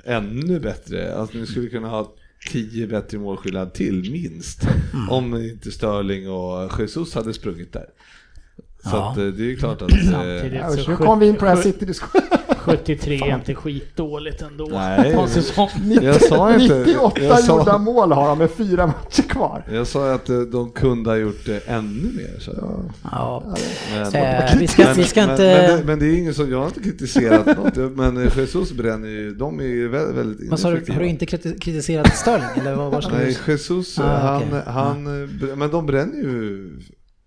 ännu bättre, alltså ni skulle kunna ha tio bättre målskillnad till minst. Mm. Om inte Sterling och Jesus hade sprungit där. Så Ja. att eh, det är ju klart att... Eh, Samtidigt Ja, så nu kom vi in på det här City-diskussionen. 73 är inte skitdåligt ändå. Nej. Jag sa inte... 98 jag sa- gjorda mål har de med fyra matcher kvar. Jag sa att eh, de kunde ha gjort det ännu mer. Så. ja. Men, Eh, vi ska, vi ska men, inte... men, det, men det är ingen som, jag har inte kritiserat något, men eh, Jesus bränner ju, de är ju väldigt, väldigt Vad sa du, ineffektiva. har du inte kriti- kritiserat Sterling? Eller vad var det? Nej, Jesus, Ah, han, okej. han, eh, men de bränner ju,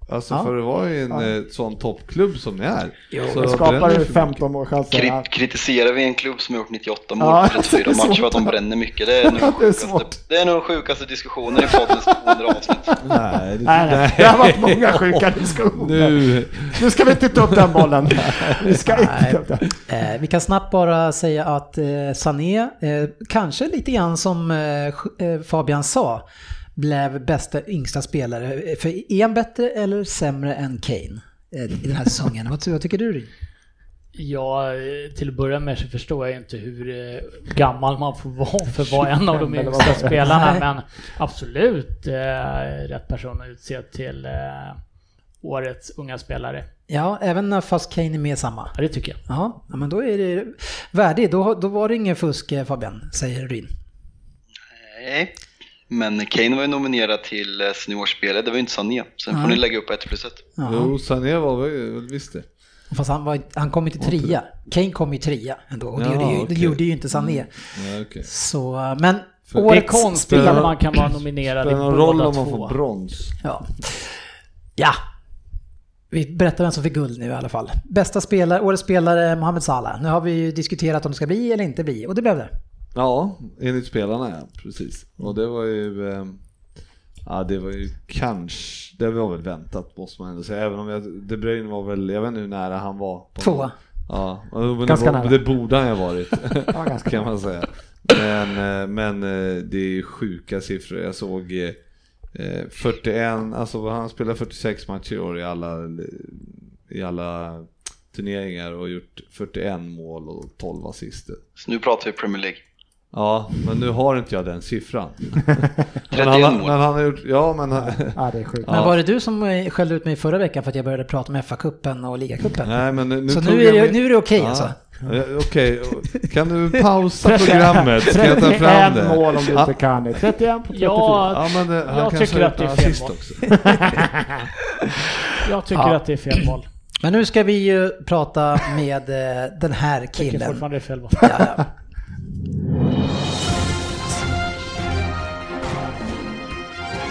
alltså Ja. för att vara i en Ja. eh, sån toppklubb som ni är. Jo, så skapar för 15 målchanser. Kri kritiserar vi en klubb som har gjort 98 mål Ja, på 34 det är matcher för att de bränner mycket? Det är nog det är sjukaste, svårt. det är nog den sjukaste diskussionen i poddens 200 avsnitt. Nej, det, Nej, nej, det har varit många sjuka diskussioner. nu, Nu ska vi inte ta upp den bollen. Vi ska inte upp den. Eh, vi kan snabbt bara säga att eh, Sané, eh, kanske lite grann som eh, eh, Fabian sa, blev bästa yngsta spelare. För är han bättre eller sämre än Kane eh, i den här säsongen? vad, vad tycker du Rin? Ja, till att börja med så förstår jag inte hur eh, gammal man får vara för att vara en av de 25 eller yngsta spelarna, men absolut eh, rätt person att utse till eh, årets unga spelare. Ja, även när fast Kane är med samma. Ja, det tycker jag. Ja, men då är det värdigt. Då, då var det ingen fusk Fabian, säger Ryn. Nej, men Kane var ju nominerad till eh, seniorspelare, det var ju inte Sané. Sen får Nej. ni lägga upp ett plus ett. Ja. jo, Sané var väl visst det. Fast han, var, han kom inte trea. Kane kom ju trea ändå och det, Ja, gjorde, ju, det okej. gjorde ju inte Sané. Ja, okej. Så, eh, men För- Det är årets konstigt spelare- att man kan vara nominerad i Spelar någon roll båda om man får två. brons? Ja. ja. Vi berättar vem som fick guld nu i alla fall. Bästa spelare, årets spelare Mohamed Salah. Nu har vi ju diskuterat om det ska bli eller inte bli och det blev det. Ja, enligt spelarna ja, precis. Och det var ju, eh, ja det var ju kanske, det var väl väntat måste man ändå säga. Även om jag, De Bruyne var väl, jag vet inte hur nära han var. på- Tvåa. Ja, men Ganska det, var, nära. det borde han ju ha varit. var ganska kan man säga. Men, eh, men eh, det är ju sjuka siffror. Jag såg eh, 41, alltså han spelar 46 matcher i år i alla, i alla turneringar och gjort 41 mål och 12 assister. Så nu pratar vi Premier League. Ja, men nu har inte jag den siffran. 31 men han, mål. men han har gjort, ja men han, Ja, det är sjukt. Men var det du som eh, skällde ut mig förra veckan för att jag började prata om FA-cupen och ligacupen? nej men nu Så nu är jag det, nu är det okej Ja. alltså? Okej, kan du pausa programmet? Ska jag ta fram 31 det? mål om du inte kan det. 31 på 34. Ja, Ja, men eh, han Jag tycker att det är fel också. jag tycker Ja. att det är fel val. Men nu ska vi ju prata med eh, den här Jag tycker killen. fortfarande det är fel val. Ja,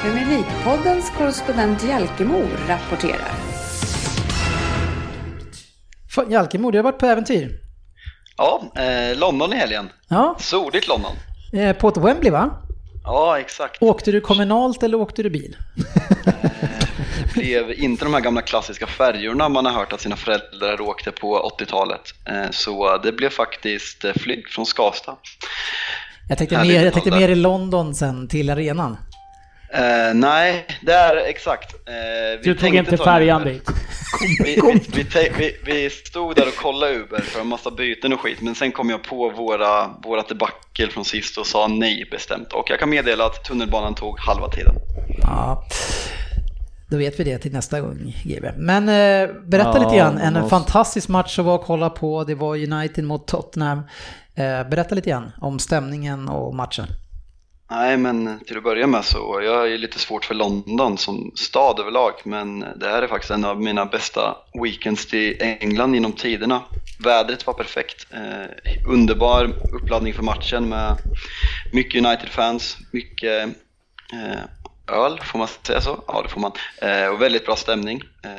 Premier League-poddens korrespondent Jalkemo rapporterar. Fan, Jalkemo, du har varit på äventyr. Ja, eh, London i helgen. Ja, Soligt London. eh, på ett Wembley va? Ja, exakt. Åkte du kommunalt eller åkte du bil? Det blev inte de här gamla klassiska färjorna man har hört att sina föräldrar åkte på 80-talet. Eh, Så det blev faktiskt eh, flyg från Skavsta. Jag tänkte, Härligt mer, jag tänkte mer i London sen till arenan. Eh, nej, det är exakt. Vi Du tog inte färjan dit. Vi, vi, vi, vi, vi stod där och kollade Uber för en massa byten och skit, men sen kom jag på våra, vårat debacle från sist och sa nej bestämt. Och jag kan meddela att tunnelbanan tog halva tiden. Ja. Då vet vi det till nästa gång, GB. Men eh, berätta Ja, lite grann. En måste- fantastisk match att vara och kolla på. Det var United mot Tottenham. Eh, berätta lite grann om stämningen och matchen. Nej, men eh, till att börja med så jag är lite svårt för London som stad överlag, men det här är faktiskt en av mina bästa weekends i England genom tiderna. Vädret var perfekt, eh, underbar uppladdning för matchen med mycket United-fans, mycket eh, öl, får man säga så? Ja, det får man. Eh, och väldigt bra stämning. Eh,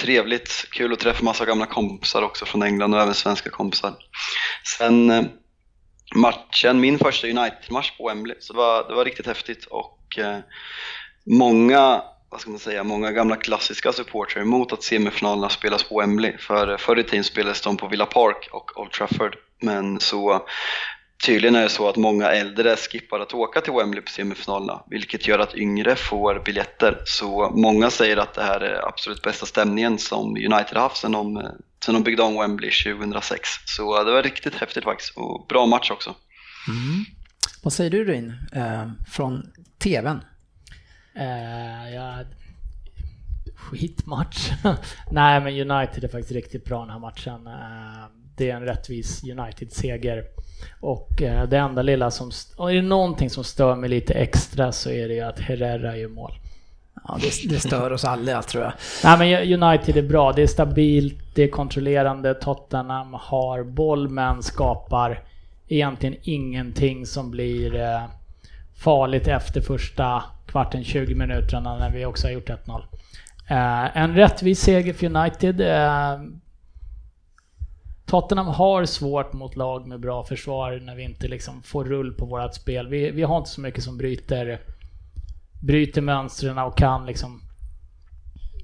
trevligt, kul att träffa massa gamla kompisar också från England och även svenska kompisar. Sen eh, matchen, min första United-match på Wembley, så det var, det var riktigt häftigt och eh, många vad ska man säga, många gamla klassiska supportrar emot att semifinalerna spelas på Wembley. För eh, förr i tiden spelades de på Villa Park och Old Trafford. Men så tydligen är det så att många äldre skippar att åka till Wembley på semifinalerna, vilket gör att yngre får biljetter. Så många säger att det här är absolut bästa stämningen som United haft sedan de, sedan de byggde om Wembley 2006. Så det var riktigt häftigt faktiskt och bra match också. Mm. Vad säger du Ryn, eh, från TVn? Eh, ja, skitmatch. Nej, men United är faktiskt riktigt bra den här matchen. Eh, det är en rättvis United-seger. Och eh, det enda lilla som... Är det någonting som stör mig lite extra så är det ju att Herrera gör mål. Ja, det, det stör oss alla tror jag. Nej men United är bra, det är stabilt, det är kontrollerande, Tottenham har boll men skapar egentligen ingenting som blir eh, farligt efter första kvarten, 20 minuterna när vi också har gjort 1-0. Eh, en rättvis seger för United. Eh, Tottenham har svårt mot lag med bra försvar när vi inte liksom får rull på vårat spel. Vi, vi har inte så mycket som bryter, bryter mönstren och kan liksom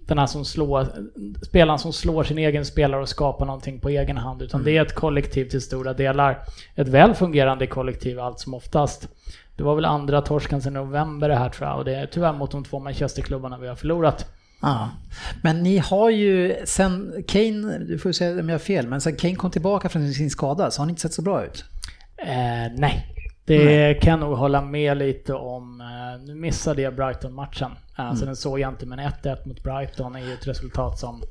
den här som slår, spelaren som slår sin egen spelare och skapar någonting på egen hand. Utan mm. det är ett kollektiv till stora delar. Ett väl fungerande kollektiv allt som oftast. Det var väl andra torsken sedan november det här tror jag och det är tyvärr mot de två Manchesterklubbarna vi har förlorat. Ja. Men ni har ju sen Kane, du får säga om jag har fel, men sen Kane kom tillbaka från sin skada så har ni inte sett så bra ut? Eh, nej, det nej. kan jag nog hålla med lite om. Eh, nu missade jag Brighton-matchen, eh, mm. så den såg jag inte, men 1-1 mot Brighton är ju ett resultat som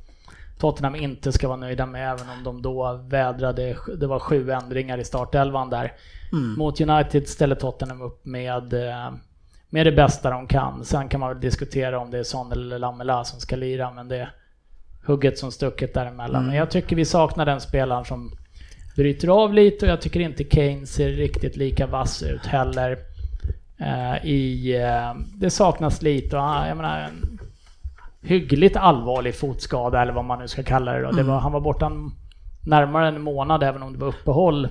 Tottenham inte ska vara nöjda med, även om de då vädrade, det var sju ändringar i startelvan där. Mm. Mot United ställer Tottenham upp med, eh, med det bästa de kan. Sen kan man väl diskutera om det är Son eller Lamela som ska lira, men det är hugget som stucket däremellan. Mm. Men jag tycker vi saknar den spelaren som bryter av lite och jag tycker inte Kane ser riktigt lika vass ut heller. Uh, i, uh, det saknas lite och jag menar, en hyggligt allvarlig fotskada eller vad man nu ska kalla det då. Mm. Det var, han var borta närmare en månad även om det var uppehåll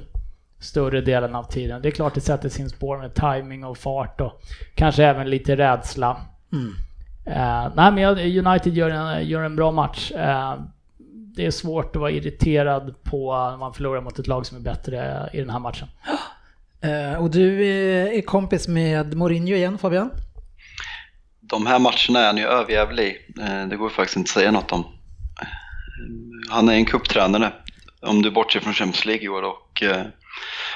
större delen av tiden. Det är klart det sätter sin spår med timing och fart och kanske även lite rädsla. Mm. Uh, nej men United gör en, gör en bra match. Uh, det är svårt att vara irriterad på när man förlorar mot ett lag som är bättre i den här matchen. Uh, och du är kompis med Mourinho igen Fabian? De här matcherna är han ju överjävlig Det går faktiskt inte att säga något om. Han är en kupptränare om du bortser från Champions League i år och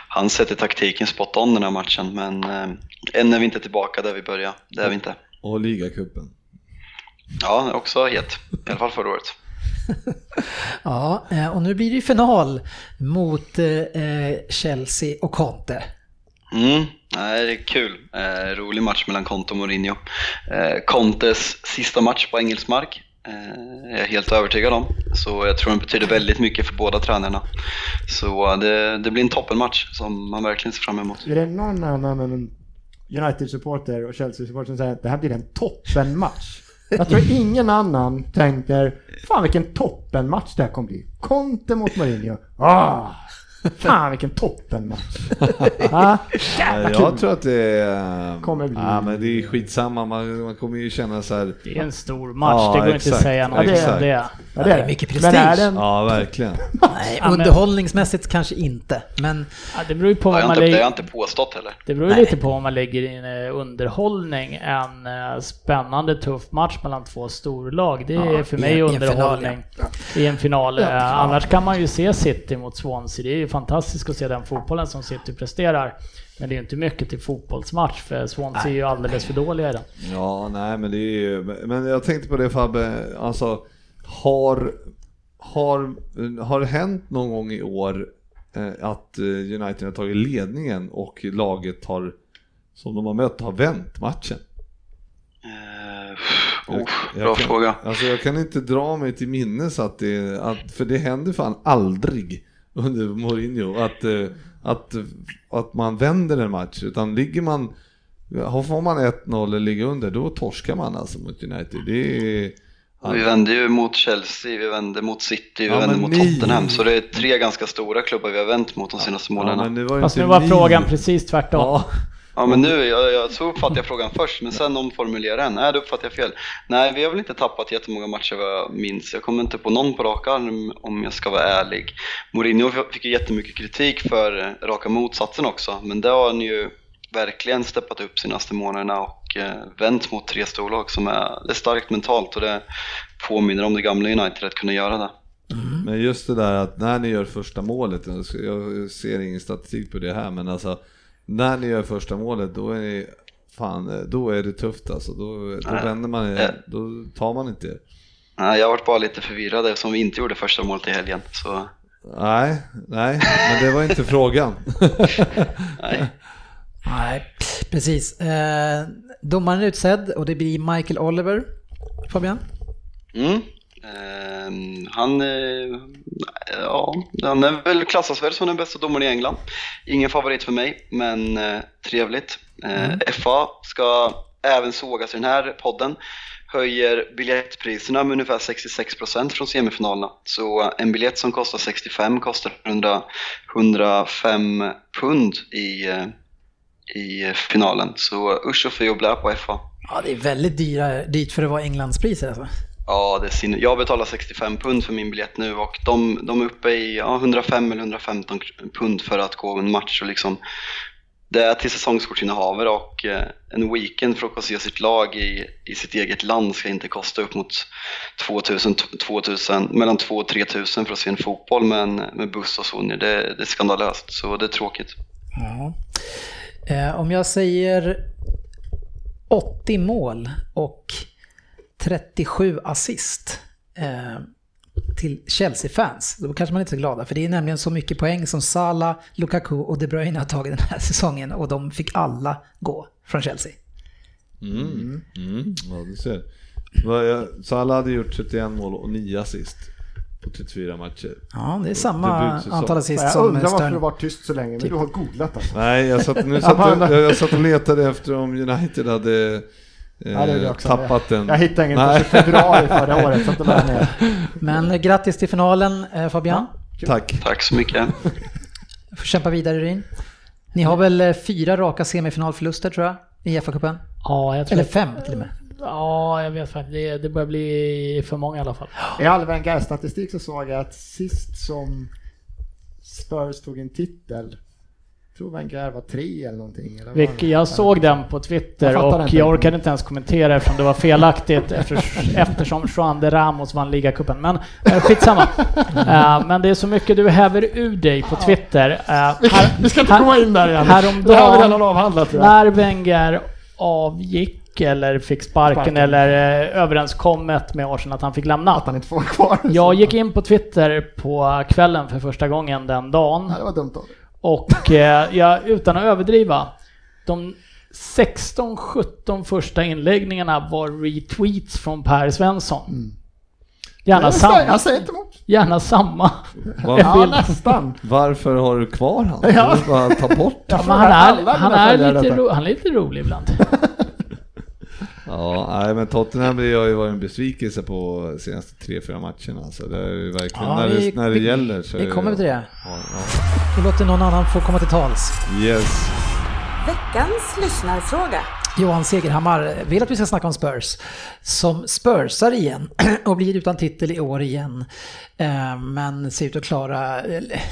han sätter taktiken spot on den här matchen, men eh, än är vi inte tillbaka där vi började. Det är vi inte. Och ligacupen. Ja, också het. I alla fall förra året. ja, eh, och nu blir det final mot eh, Chelsea och Conte. Mm, det är kul. rolig match mellan Conte och Mourinho. Contes sista match på engelsk mark. Eh, är jag helt övertygad om. Så jag tror den betyder väldigt mycket för båda tränarna. Så eh, det, det blir en toppenmatch som man verkligen ser fram emot. Är det någon annan än United-supporter och Chelsea-supporter som säger att det här blir en toppenmatch? Jag tror ingen annan tänker, fan vilken toppenmatch det här kommer bli. Conte mot Mourinho. Ah! Fan vilken toppenmatch! ah, jag tror att det är... Kommer bli... Ja, men det är skitsamma, man, man kommer ju känna så här... Det är en stor match, ja, det går exakt, inte att säga något om det. Ja, det är mycket prestige. Men är den... Ja, verkligen. Nej, underhållningsmässigt kanske inte, men... Ja, det beror ju på vad man lägger... Det har jag inte påstått heller. Det beror ju lite på vad man lägger i en eh, underhållning. En eh, spännande, tuff match mellan två storlag. Det är ja, för mig i, underhållning. I en final. I en final. Eh, annars kan man ju se City mot Swansea. Fantastiskt att se den fotbollen som City presterar. Men det är ju inte mycket till fotbollsmatch för Swansea är ju alldeles för dåliga i den. Ja, nej men det är ju, men jag tänkte på det Fabbe, alltså har, har, har det hänt någon gång i år eh, att eh, United har tagit ledningen och laget har, som de har mött, har vänt matchen? Uh, oh, jag, bra kan, fråga. Alltså jag kan inte dra mig till minnes att det, att, för det händer fan aldrig under Mourinho att, eh, att, att man vänder en match. Utan ligger man, får man 1-0 eller ligger under, då torskar man alltså mot United. Det är, vi vände ju mot Chelsea, vi vände mot City, vi ja, vände mot ni... Tottenham. Så det är tre ganska stora klubbar vi har vänt mot de senaste månaderna. Ja, Fast nu var frågan precis tvärtom. Ja. Ja men nu, jag, jag, så uppfattade jag frågan först, men sen omformulerade den. Nej, då uppfattade jag fel. Nej, vi har väl inte tappat jättemånga matcher vad jag minns. Jag kommer inte på någon på rak arm om jag ska vara ärlig. Mourinho fick ju jättemycket kritik för raka motsatsen också, men det har han ju verkligen steppat upp senaste månaderna och eh, vänt mot tre storlag som är, det är starkt mentalt och det påminner om det gamla United att kunna göra det. Mm. Men just det där att när ni gör första målet, jag ser ingen statistik på det här, men alltså när ni gör första målet då är ni, fan, då är det tufft alltså. Då, då vänder man, då tar man inte er. Nej, jag varit bara lite förvirrad eftersom vi inte gjorde första målet i helgen. Så... Nej, nej, men det var inte frågan. nej. nej, precis. Eh, domaren är utsedd och det blir Michael Oliver. Fabian? Mm. Uh, han, uh, ja, han är väl klassas väl som den bästa domaren i England. Ingen favorit för mig, men uh, trevligt. Mm. FA ska även sågas i den här podden. Höjer biljettpriserna med ungefär 66% från semifinalerna. Så en biljett som kostar 65 kostar 100, 105 pund i, i finalen. Så usch och fy och blä på FA. Ja, det är väldigt dyra, dyrt för att vara Englandspriser alltså. Ja, det är sin... jag betalar 65 pund för min biljett nu och de, de är uppe i ja, 105 eller 115 pund för att gå en match. Och liksom, det är till säsongskortsinnehavare och eh, en weekend för att få se sitt lag i, i sitt eget land ska inte kosta upp mot 2000, 2000, mellan 2 och 3 000 för att se en fotboll med, en, med buss och så. Det, det är skandalöst, så det är tråkigt. Ja. Eh, om jag säger 80 mål och 37 assist eh, till Chelsea-fans. Då kanske man inte är så glada, för det är nämligen så mycket poäng som Salah, Lukaku och De Bruyne har tagit den här säsongen och de fick alla gå från Chelsea. Mm. Mm. Ja, du ser. Salah hade gjort 31 mål och 9 assist på 34 matcher. Ja, det är samma antal assist jag som Jag undrar varför du varit tyst så länge, men typ. du har googlat alltså. Nej, jag satt, nu satt, jag, jag satt och letade efter om United hade Ja, det också. tappat den. Jag hittade ingen förrän februari förra året. Så det med. Men eh, grattis till finalen eh, Fabian. Ja, Tack. Tack så mycket. Får kämpa vidare Ryn. Ni har väl eh, fyra raka semifinalförluster tror jag i FA-cupen? Ja, jag tror Eller fem till och med. Ja, jag vet faktiskt. Det, det börjar bli för många i alla fall. I all statistik så såg jag att sist som Spurs tog en titel tror Wenger var tre eller någonting. Eller Vilk, jag såg den på Twitter jag och jag orkade inte ens kommentera eftersom det var felaktigt eftersom Juan de Ramos vann ligacupen. Men äh, skitsamma. uh, men det är så mycket du häver ur dig på Twitter. Uh, här, vi ska inte komma in där igen. Häromdagen, det har vi redan avhandlat. När Wenger avgick eller fick sparken, sparken. eller eh, överenskommet med Arsenal att han fick lämna. Att han inte får kvar. Jag gick in på Twitter på kvällen för första gången den dagen. Nej, det var dumt av och eh, ja, utan att överdriva, de 16-17 första inläggningarna var retweets från Per Svensson. Mm. Gärna jag samma. Jag säger inte emot. Gärna samma. Ja, nästan. Varför har du kvar han? Ja. Du bara ta bort ja, han är, han, är lite ro, han är lite rolig ibland. Ja, nej, men Tottenham har ju varit en besvikelse på senaste tre, fyra matcherna. Så det är ju verkligen, ja, när, vi, det, när det vi, gäller så Vi kommer till det. Ja, ja. Vi låter någon annan få komma till tals. Yes. Veckans lyssnarfråga. Johan Segerhammar vill att vi ska snacka om Spurs. Som Spursar igen och blir utan titel i år igen. Eh, men ser ut att klara,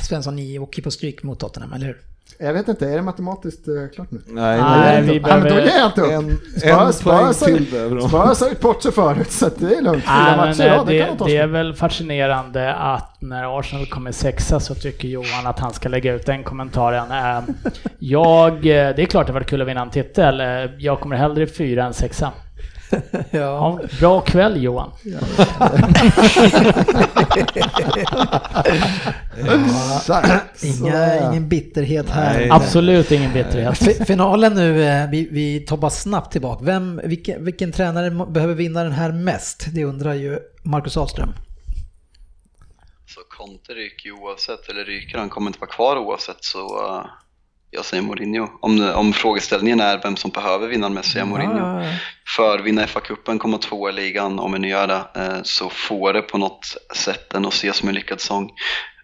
Svensson, ni åker på stryk mot Tottenham, eller hur? Jag vet inte, är det matematiskt uh, klart nu? Nej, nej, vi behöver... Ja, men då ger jag inte upp. En, en till behöver de. Spurs har gjort bort sig förut, så det är lugnt. Nej, men, matcher, ja, det, det, det är väl fascinerande att när Arsenal kommer sexa så tycker Johan att han ska lägga ut den kommentaren. Eh, jag, eh, det är klart det var kul att vinna en titel. Jag kommer hellre fyra än sexa. ja. ja. Bra kväll Johan. Ja. Inga, ingen bitterhet här. Nej. Absolut ingen bitterhet. Finalen nu, eh, vi, vi tar snabbt tillbaka. Vem, vilken, vilken tränare behöver vinna den här mest? Det undrar ju Marcus Ahlström. Så Conte ryker ju oavsett, eller ryker han kommer inte vara kvar oavsett så uh jag säger Mourinho. Om, om frågeställningen är vem som behöver vinna mest så är Mourinho. Ja. För vinna FA-cupen, komma tvåa i ligan, om vi nu gör det, eh, så får det på något sätt den att ses som en lyckad säsong.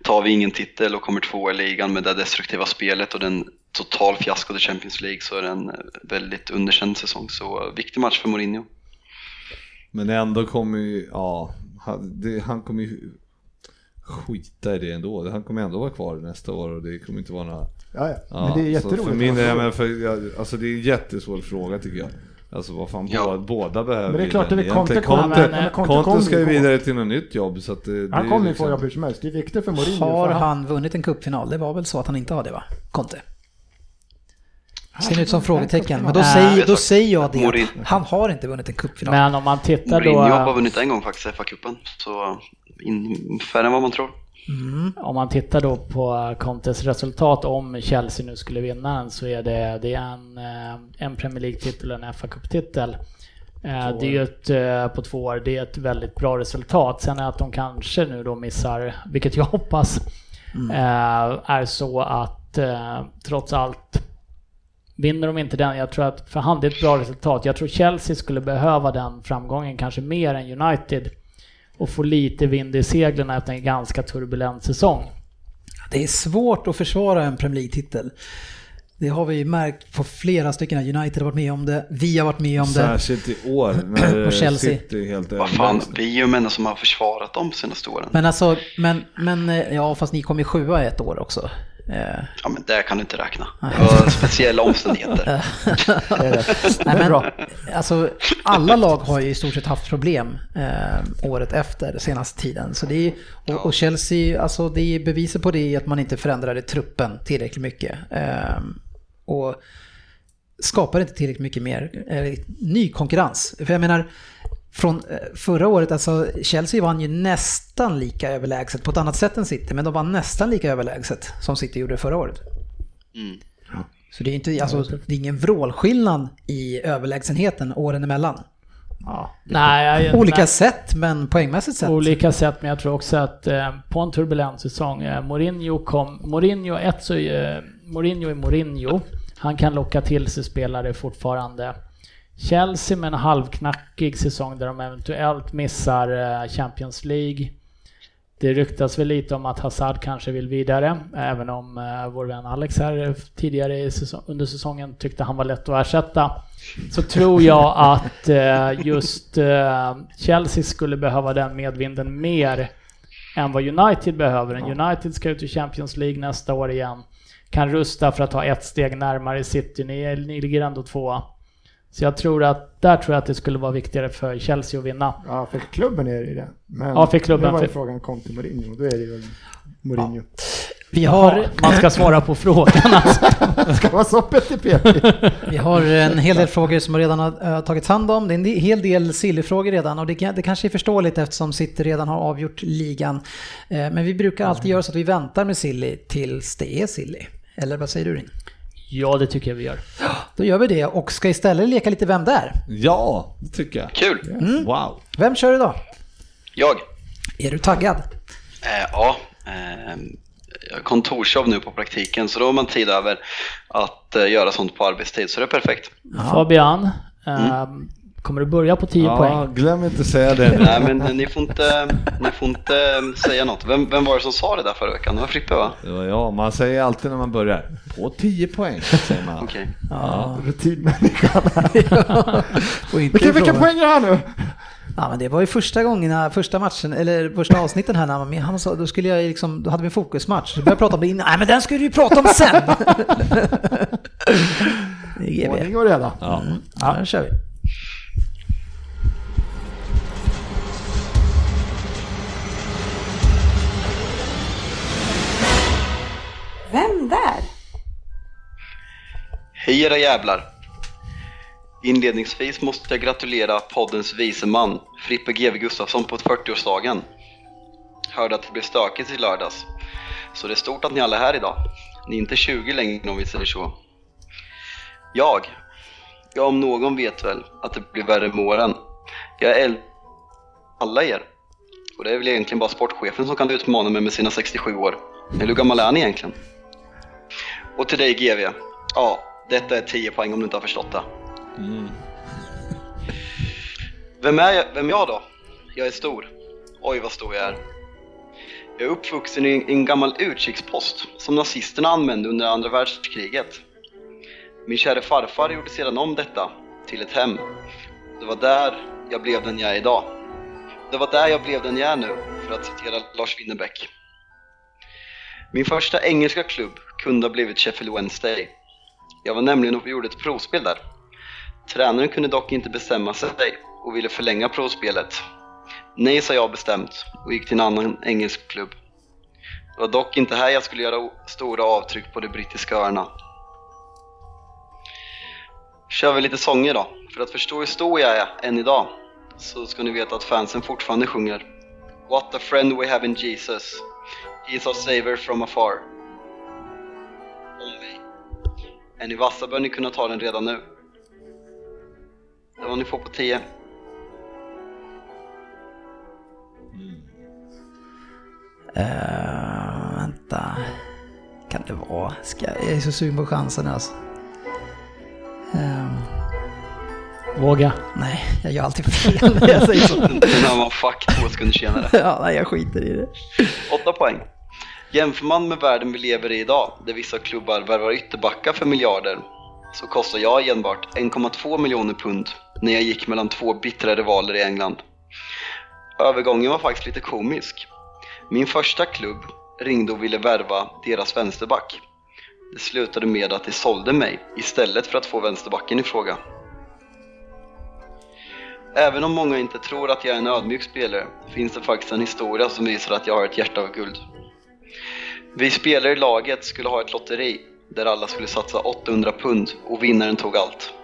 tar vi ingen titel och kommer två i ligan med det destruktiva spelet och den total fiasko i Champions League så är det en väldigt underkänd säsong. Så viktig match för Mourinho. Men ändå kommer ju, ja, han, det, han kommer ju skita i det ändå. Han kommer ändå vara kvar nästa år och det kommer inte vara några... Ja, ja. ja men det är jätteroligt. För min, jag menar, för, alltså det är en jättesvår fråga tycker jag. Alltså vad fan, ja. båda, behöver Men det är klart att Conte kommer. Conte, ska ju vidare till något nytt jobb så att det, Han kommer ju få jobb hur som helst, det är viktigt för Mourinho. Har han vunnit en cupfinal? Det var väl så att han inte har det va? Conte? Ser ut som frågetecken, men då säger, då säger jag det. Han har inte vunnit en cupfinal. Men om man tittar då... Mourinho har vunnit en gång faktiskt, FA-cupen. Så färre än vad man tror. Mm. Om man tittar då på Contes resultat om Chelsea nu skulle vinna den så är det, det är en, eh, en Premier League-titel och en fa Cup-titel. Eh, det är ju ett, eh, på två år, det är ett väldigt bra resultat. Sen är att de kanske nu då missar, vilket jag hoppas, mm. är så att trots allt Vinner de inte den, jag tror att för han det är ett bra resultat. Jag tror Chelsea skulle behöva den framgången kanske mer än United och få lite vind i seglen efter en ganska turbulent säsong. Det är svårt att försvara en Premier League-titel. Det har vi märkt på flera stycken. United har varit med om det, vi har varit med om det. Särskilt i år när och Chelsea. City helt Vad fan, vi är ju människor som har försvarat dem senaste åren. Men alltså, men, men ja fast ni kom ju sjua ett år också. Eh. Ja men det kan du inte räkna. Det var speciella omständigheter. Nej, men, alltså, alla lag har ju i stort sett haft problem eh, året efter senaste tiden. Så det är, och, och, Chelsea, alltså det är beviset på det att man inte förändrade truppen tillräckligt mycket. Eh, och skapar inte tillräckligt mycket mer eh, ny konkurrens. För jag menar, från eh, förra året, alltså Chelsea vann ju nästan lika överlägset på ett annat sätt än City, men de vann nästan lika överlägset som City gjorde förra året. Mm. Så det är, inte, alltså, det är ingen vrålskillnad i överlägsenheten åren emellan. Ja, Nej, jag, olika men, sätt, men poängmässigt sett. Olika sätt, men jag tror också att eh, på en turbulent säsong, eh, Mourinho kom, Mourinho, ett så, eh, Mourinho är Mourinho, han kan locka till sig spelare fortfarande. Chelsea med en halvknackig säsong där de eventuellt missar eh, Champions League. Det ryktas väl lite om att Hazard kanske vill vidare, även om eh, vår vän Alex här tidigare under säsongen tyckte han var lätt att ersätta. Så tror jag att eh, just Chelsea skulle behöva den medvinden mer än vad United behöver. United ska ut i Champions League nästa år igen. Kan rusta för att ta ett steg närmare City. Ni, ni ligger ändå tvåa. Så jag tror att där tror jag att det skulle vara viktigare för Chelsea att vinna. Ja, för klubben är det ju det. Men ja, för klubben. Nu var ju frågan kom till Mourinho, då är det ju Mourinho. Ja. Vi har... Man ska svara på frågan alltså. Det ska vara så Peter Vi har en hel del frågor som redan har tagits hand om. Det är en hel del Silly-frågor redan och det, det kanske är förståeligt eftersom City redan har avgjort ligan. Eh, men vi brukar alltid göra så att vi väntar med Silly tills det är Silly. Eller vad säger du Rin? Ja, det tycker jag vi gör. Då gör vi det och ska istället leka lite Vem där? Ja, det tycker jag. Kul! Mm. Wow. Vem kör idag? Jag. Är du taggad? Eh, ja. Eh, kontorsjobb nu på praktiken så då har man tid över att eh, göra sånt på arbetstid så det är perfekt. Ja. Fabian, mm. Kommer du börja på 10 ja, poäng? glöm inte att säga det. Nej, men ni får inte, ni får inte säga något. Vem, vem var det som sa det där förra veckan? Det var Frippe va? Det var jag. Man säger alltid när man börjar, på 10 poäng, säger man. Okej. Okay. Ja, rutinmänniskan. vilka, vilka poäng är det här nu? Ja, men det var ju första gången, första matchen, eller första avsnitten här när man, han sa, då skulle jag liksom, då hade vi en fokusmatch. Så började jag prata om det innan, nej men den skulle du ju prata om sen! Ordning och reda. Ja, mm. ja, då kör vi. Vem där? Hej era jävlar! Inledningsvis måste jag gratulera poddens vice man, Frippe GW Gustafsson på 40-årsdagen. Hörde att det blev stökigt i lördags. Så det är stort att ni alla är här idag. Ni är inte 20 längre om vi säger så. Jag, jag om någon vet väl att det blir värre med åren. Jag är äldre alla er. Och det är väl egentligen bara sportchefen som kan utmana mig med sina 67 år. Eller hur gammal är ni egentligen? Och till dig GV. Ja, detta är 10 poäng om du inte har förstått det. Mm. Vem är jag, vem jag då? Jag är stor. Oj vad stor jag är. Jag är uppvuxen i en gammal utkikspost som nazisterna använde under andra världskriget. Min kära farfar gjorde sedan om detta till ett hem. Det var där jag blev den jag är idag. Det var där jag blev den jag är nu, för att citera Lars Winnerbäck. Min första engelska klubb kunde ha blivit Sheffield Wednesday. Jag var nämligen och gjorde ett provspel där. Tränaren kunde dock inte bestämma sig och ville förlänga provspelet. Nej, sa jag bestämt och gick till en annan engelsk klubb. Det var dock inte här jag skulle göra stora avtryck på de brittiska öarna. Kör vi lite sånger då. För att förstå hur stor jag är än idag så ska ni veta att fansen fortfarande sjunger What a friend we have in Jesus He is our savior from afar är ni vassa bör ni kunna ta den redan nu Det var ni får på 10 Uh, vänta. Kan det vara? Ska, jag är så sugen på chansen alltså. Um, Våga. nej, jag gör alltid fel när jag säger så. Den här var fuck två sekunder senare ja, nej, jag skiter i det. 8 poäng. Jämför man med världen vi lever i idag, där vissa klubbar värvar ytterbackar för miljarder, så kostar jag enbart 1,2 miljoner pund när jag gick mellan två bittra rivaler i England. Övergången var faktiskt lite komisk. Min första klubb ringde och ville värva deras vänsterback. Det slutade med att de sålde mig istället för att få vänsterbacken i fråga. Även om många inte tror att jag är en ödmjuk spelare finns det faktiskt en historia som visar att jag har ett hjärta av guld. Vi spelare i laget skulle ha ett lotteri där alla skulle satsa 800 pund och vinnaren tog allt.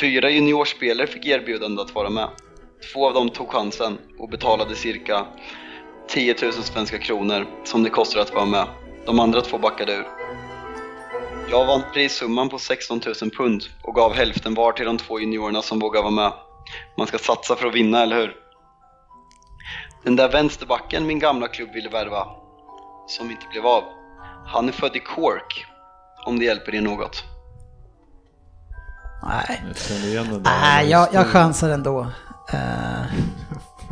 Fyra juniorspelare fick erbjudande att vara med. Två av dem tog chansen och betalade cirka 10 000 svenska kronor som det kostar att vara med. De andra två backade ur. Jag vann prissumman på 16 000 pund och gav hälften var till de två juniorerna som vågade vara med. Man ska satsa för att vinna, eller hur? Den där vänsterbacken min gamla klubb ville värva, som inte blev av, han är född i Cork, om det hjälper er något. Nej, Jag nej jag, jag chansar ändå. Uh,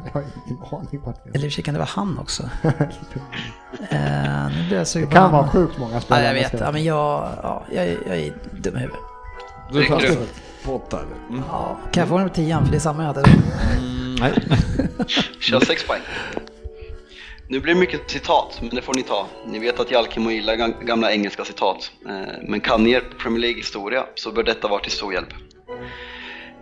Jag har ingen aning vart eller i och för sig kan det vara han också. Uh, nu blir jag Det sugen kan vara sjukt många Ja, spelare. jag vet. Ja, men jag, ja, jag, är- jag är dum i huvudet. Du åtta eller? Mm. Ja, kan jag få den på tian? För det är samma jag hade. Mm, nej. Kör 6 poäng. Nu blir det mycket citat, men det får ni ta. Ni vet att Jalkemo gillar gamla engelska citat. Eh, men kan ni er Premier League-historia så bör detta vara till stor hjälp.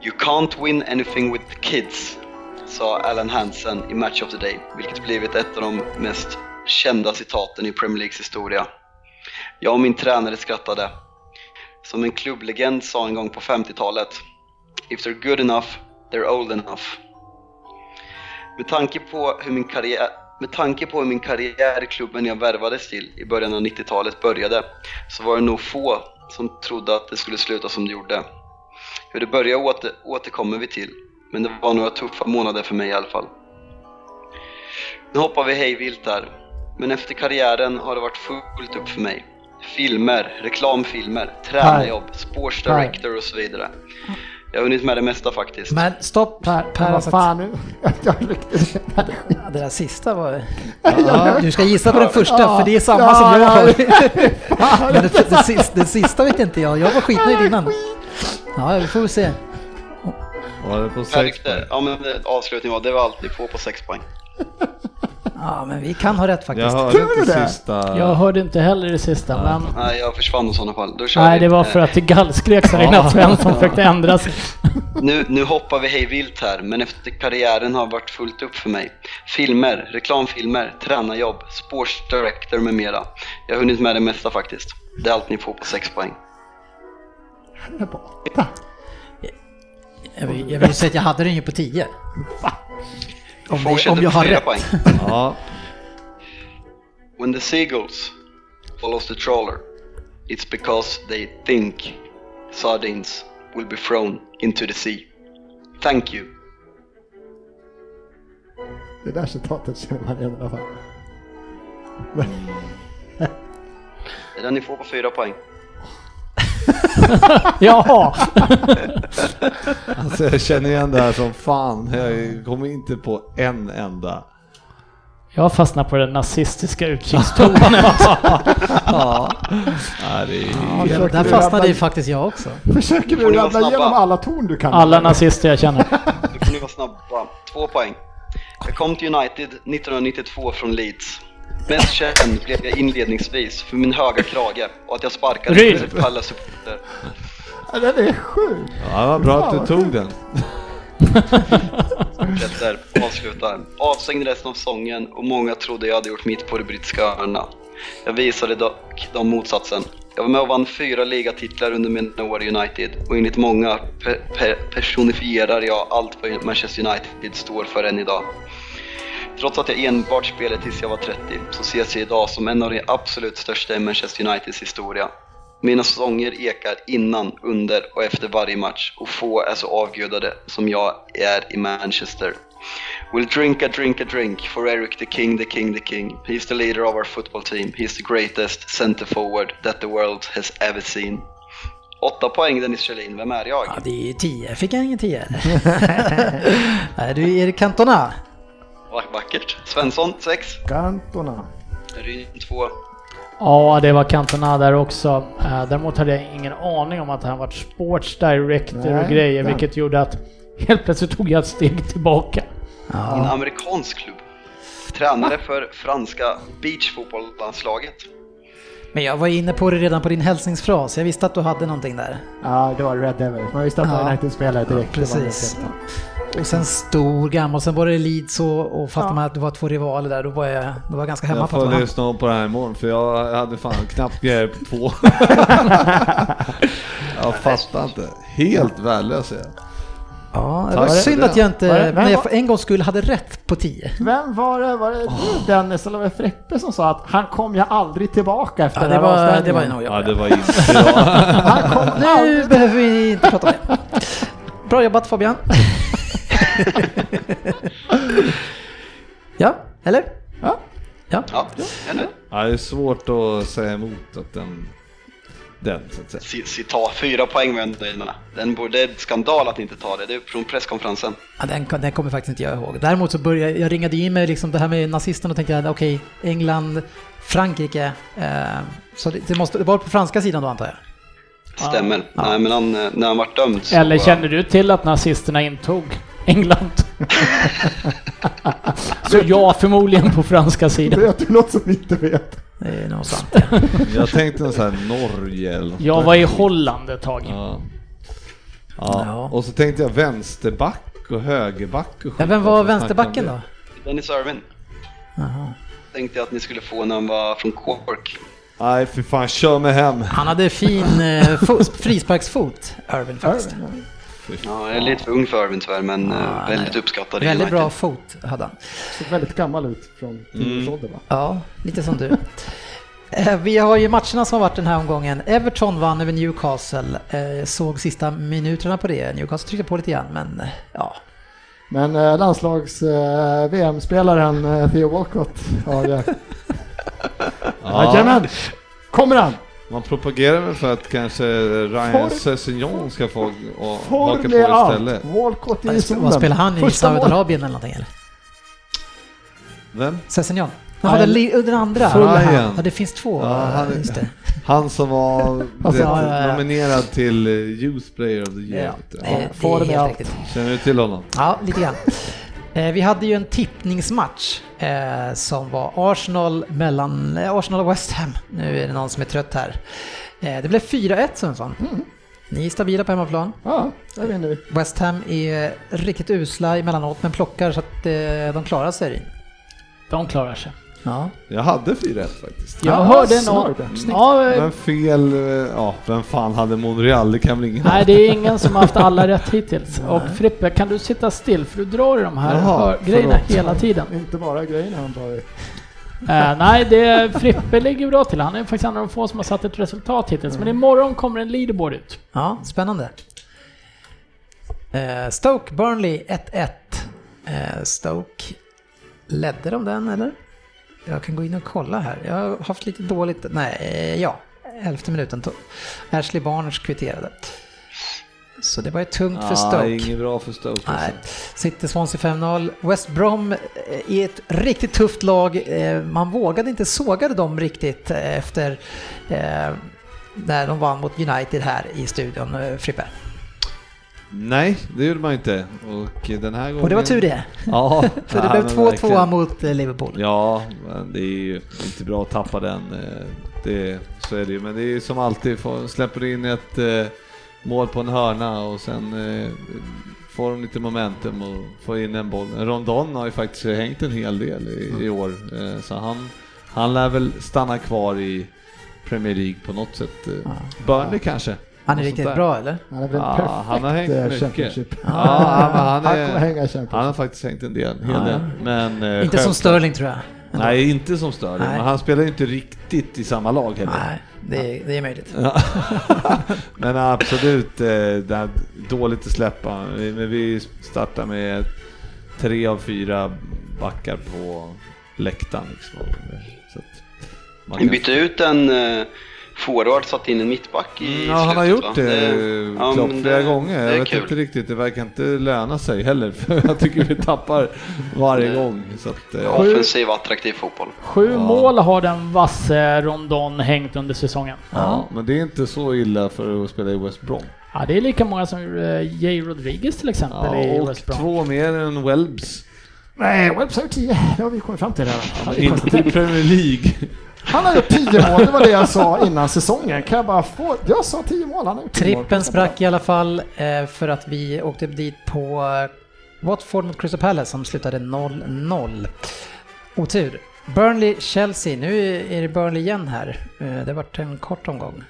You can't win anything with kids, sa Alan Hansen i Match of the Day, vilket blivit ett av de mest kända citaten i Premier Leagues historia. Jag och min tränare skrattade. Som en klubblegend sa en gång på 50-talet. If they're good enough, they're old enough. Med tanke på hur min karriär med tanke på hur min karriär i klubben jag värvades till i början av 90-talet började så var det nog få som trodde att det skulle sluta som det gjorde. Hur det började åter, återkommer vi till, men det var några tuffa månader för mig i alla fall. Nu hoppar vi hej vilt här, men efter karriären har det varit fullt upp för mig. Filmer, reklamfilmer, tränarjobb, sports director och så vidare. Jag har hunnit med det mesta faktiskt. Men stopp Per, Per, vad fan nu? Det där sista var... Ja, du ska gissa på den första för det är samma som jag ja. har. Men det, det, sista, det sista vet inte jag, jag var skitnöjd innan. Ja, vi får väl se. Var det på sex poäng? ja men det- avslutningen var, det var alltid på på 6 poäng. Ja, men vi kan ha rätt Jag faktiskt. hörde Tror du inte det? sista... Jag hörde inte heller det sista, men... Nej, jag försvann i sådana fall. Då kör Nej, vi. det var för att det gallskreks här innan Ja. Svensson försökte ändra sig. Nu, nu hoppar vi hej vilt här, men efter karriären har varit fullt upp för mig. Filmer, reklamfilmer, tränarjobb, sports director med mera. Jag har hunnit med det mesta faktiskt. Det är allt ni får på 6 poäng. Jag. Jag vill, jag vill säga att jag hade den ju på 10. Om, det, om jag har rätt. poäng. Ja, When the seagulls follows the trawler, it's because they think sardines will be thrown into the sea. Thank you. Det där citatet känner man igen i alla fall. Det är den ni får på 4 poäng. Jaha! alltså jag känner igen det här som fan. Jag kommer inte på en enda. Jag fastnar på den nazistiska utkikstornet. Ja, ja det är... Ja, där du fastnade rädda- ju faktiskt jag också. Försöker du rabbla igenom alla torn du kan? Alla nazister jag känner. Nu får ni vara snabba. Två poäng. Jag kom till United 1992 från Leeds. Mest känd blev jag inledningsvis för min höga krage och att jag sparkade Ryd. Crystal Palace-supporter. Ja, Den är sjuk. Ja, var bra att du tog den. Fortsätter, avslutar. Avstängd resten av säsongen och många trodde jag hade gjort mitt på de brittiska öarna. Jag visade dock de motsatsen. Jag var med och vann fyra ligatitlar under mina år i United och enligt många pe- pe- personifierar jag allt vad Manchester United står för än idag. Trots att jag enbart spelade tills jag var 30 så ses jag idag som en av de absolut största i Manchester Uniteds historia. Mina sånger ekar innan, under och efter varje match och få är så avgudade som jag är i Manchester. We'll drink a drink a drink for Eric the King, the King, the King. He's the leader of our football team. He's the greatest center forward that the world has ever seen. Åtta poäng Dennis Kjellin, vem är jag? Ja, det är ju 10. Fick jag ingen tio? Nej, du är Erik Cantona. Vack- Vackert. Svensson, sex. Cantona. Ryn, två. Ja, det var Cantona där också. Eh, Däremot hade jag ingen aning om att han var sports director och Nej, grejer, den. vilket gjorde att helt plötsligt tog jag ett steg tillbaka. I en amerikansk klubb. Tränare för franska beachfotbollslandslaget. Men jag var inne på det redan på din hälsningsfras. Jag visste att du hade någonting där. Ja, det var Red Devils. Man visste att det var Ja. United-spelare direkt. Det var Precis. Och sen stor gammal, sen var det Leeds och, och fattade Ja. man att det var två rivaler där, då var jag, då var jag ganska hemma Jag på att det får var lyssna på det här imorgon för jag hade fan knappt grejer på två. jag fattar inte. Helt värdelös är jag. Ja, det var synd det. att jag inte, det- men jag för en gång skull hade rätt på 10. Vem var det? Var det du Dennis eller var det Freppe som sa att han kom ju aldrig tillbaka efter Ja, det var, det var nog jag. Ja, det var inte jag. Nu behöver vi inte prata om det. Bra jobbat Fabian. ja, eller? Ja. Ja. Ja, eller? Ja, det är svårt att säga emot att den, den så att säga. Citat, fyra poäng med. Den borde, det är skandal att inte ta det. Det är från presskonferensen. Ja, den, den kommer faktiskt inte jag ihåg. Däremot så började jag, jag ringade in mig liksom det här med nazisterna och tänkte okej, England, Frankrike. Eh, så det, det, måste, det var på franska sidan då antar jag? Stämmer. Nej, men han, eh, när han var dömd så... Eller känner du till att nazisterna intog England? Så ja, förmodligen på franska sidan. Vet du något som vi inte vet? Det är nog sant. Jag tänkte en sån här Norge eller Jag var i Holland ett tag. Ja. Ja. Ja. och så tänkte jag vänsterback och högerback och Ja, skit. vem var vänsterbacken då? det? Dennis Irvin. Jaha. Tänkte jag att ni skulle få när han var från Cork. Nej, för fan, kör mig hem. Han hade fin eh, fo- frisparksfot, Irvin faktiskt. Ja, jag är lite för ung för Irvin tyvärr, men Ah, väldigt nej. uppskattad i Väldigt bra fot hade han. Såg väldigt gammal ut från 10 års ålder va? Ja, lite som du. Eh, Vi har ju matcherna som har varit den här omgången. Everton vann över Newcastle. Eh, Såg sista minuterna på det. Newcastle tryckte på lite grann, men ja. Men eh, landslags eh, VM-spelaren eh, Theo Walcott har ju... Jajamän! Kommer han! Man propagerar väl för att kanske Ryan Sessignon ska få och haka på allt! istället. Walcott i Vad zonen. spelar han i. Saudiarabien eller någonting eller? Vem? Sessignon? Jaha, den, den andra? Fulham. Ja, det finns två. Ja, han- Just det. Han som var Alltså, det- ja, ja, ja. nominerad till eh, Youth Player of the Year. Ja, vet du. det, det får är helt riktigt. Känner du till honom? Ja, lite grann. Eh, Vi hade ju en tippningsmatch eh, som var Arsenal mellan eh, Arsenal och West Ham. Nu är det någon som är trött här. Eh, det blev 4-1 Sundsvall. Ni är stabila på hemmaplan. Ja, där vinner vi. West Ham är riktigt usla emellanåt men plockar så att de klarar sig. De klarar sig. Ja. Jag hade 4-1 faktiskt. Jag Ja, hörde någon... Ja, eh, Men fel, eh, ja, vem fan hade Monreal? Det kan väl ingen nej, det är ingen som har haft alla rätt hittills. Och Frippe, kan du sitta still? För du drar i de här Jaha, grejerna förlåt. hela tiden. Inte bara grejerna han tar i. Eh, nej, det, Frippe ligger bra till. Han är faktiskt en av de få som har satt ett resultat hittills. Men imorgon kommer en leaderboard ut. Ja, spännande. Eh, Stoke Burnley 1-1. Eh, Stoke, ledde de den eller? Jag kan gå in och kolla här. Jag har haft lite dåligt, nej, ja, elfte minuten tog. Ashley Barnes kvitterade. Så det var ju tungt för Ja, Stoke. inget bra för Stoke. Nej. Alltså. City Swansea 5-0. West Brom eh, är ett riktigt tufft lag. Eh, Man vågade inte såga dem riktigt eh, efter eh, när de vann mot United här i studion, eh, Frippe. Nej, det gjorde man inte. Och den här gången... Och det var tur det, Ja, för det ja, blev men 2-2 verkligen. mot eh, Liverpool. Ja, men det är ju inte bra att tappa den. eh, Det, så är det ju. Men det är ju som alltid, släpper in ett eh, mål på en hörna och sen får de lite momentum och får in en boll. Rondon har ju faktiskt hängt en hel del i, i år, så han, han lär väl stanna kvar i Premier League på något sätt. eh. Burnley kanske? Han är riktigt där. bra eller? Han är väl Ja, perfekt han har hängt eh, mycket. Championship. Ja, men han, Han är, kommer hänga Championship. han har faktiskt hängt en del, hel Ja, del. Men, eh, Inte som Sterling tror jag. Nej, inte som Sterling, Nej. men han spelar ju inte riktigt i samma lag heller. Nej, det, är- det är möjligt. Men absolut, eh, det är dåligt att släppa. Vi- Men vi startar med tre av fyra backar på läktaren. Liksom. Så att man Vi kan- bytte ut en uh, forward, satt in en mittback i Mm, Ja, han har slutet, gjort va? det, ja, Klopp flera det- gånger. Det Jag vet kul. inte riktigt, det verkar inte löna sig heller. För jag tycker vi tappar varje gång. Så att, eh, Offensiv, attraktiv fotboll. Sju Ja. mål har den vasse Rondon hängt under säsongen. ja, men det är inte så illa för att spela i West Brom. Ja, det är lika många som eh, Jay Rodriguez till exempel Ja, i West Brom. två mer än Welbs. Nej, Webs har gjort 10. Det har vi kommit fram till redan. Inte i Premier League. Han har gjort 10 mål, det var det jag sa innan säsongen. Kan jag bara få... Jag sa 10 mål, han har gjort 10 mål. Trippen sprack i alla fall eh, för att vi åkte dit på eh, Watford mot Crystal Palace som slutade 0-0. Otur. Burnley-Chelsea, nu är det Burnley igen här. Eh, det har varit en kort omgång.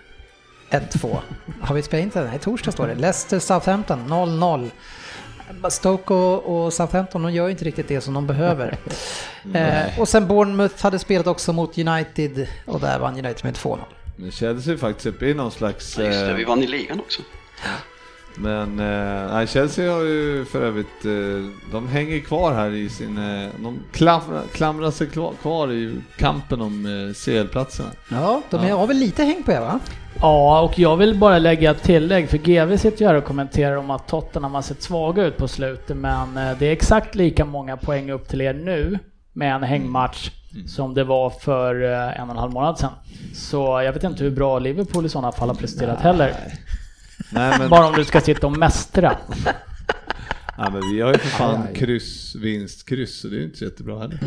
1-2. Har vi spelat in den? Nej, torsdag står det. Leicester-Southampton 0-0. Stoke och, och Southampton, de gör ju inte riktigt det som de behöver. eh, och sen Bournemouth hade spelat också mot United och där vann United med 2-0. Men Chelsea är faktiskt uppe i någon slags... Ja, just det, eh, vi vann i ligan också. Men eh, nej, Chelsea har ju för övrigt, eh, de hänger kvar här i sin, eh, de klamrar, klamrar sig kvar, kvar i kampen om eh, CL-platserna. Ja, de Ja. har väl lite häng på er va? Ja, och jag vill bara lägga ett tillägg, för GV sitter ju här och kommenterar om att Tottenham har sett svaga ut på slutet, men eh, det är exakt lika många poäng upp till er nu med en hängmatch som det var för eh, en och en halv månad sedan. Så jag vet inte hur bra Liverpool i sådana fall har presterat heller. Nej men, Bara om du ska sitta och mästra. Nej, men vi har ju för fan Aj, aj. kryss, vinst, kryss, så det är ju inte så jättebra heller.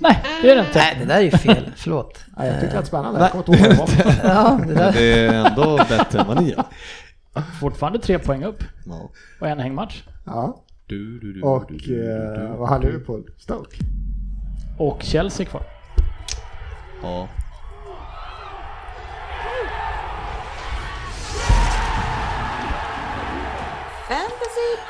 Nej, det är det inte. Nej, det där är ju fel. Förlåt. Nej, jag tyckte det var spännande. Jag kommer inte ihåg vad det var. Ja, det Men där. det är ändå bättre än vad ni gör. Fortfarande tre poäng upp Ja. och en hängmatch. Ja, Du, du, du, och du, du, du, eh, du. vad har Liverpool? Stoke? Och Chelsea kvar. Ja.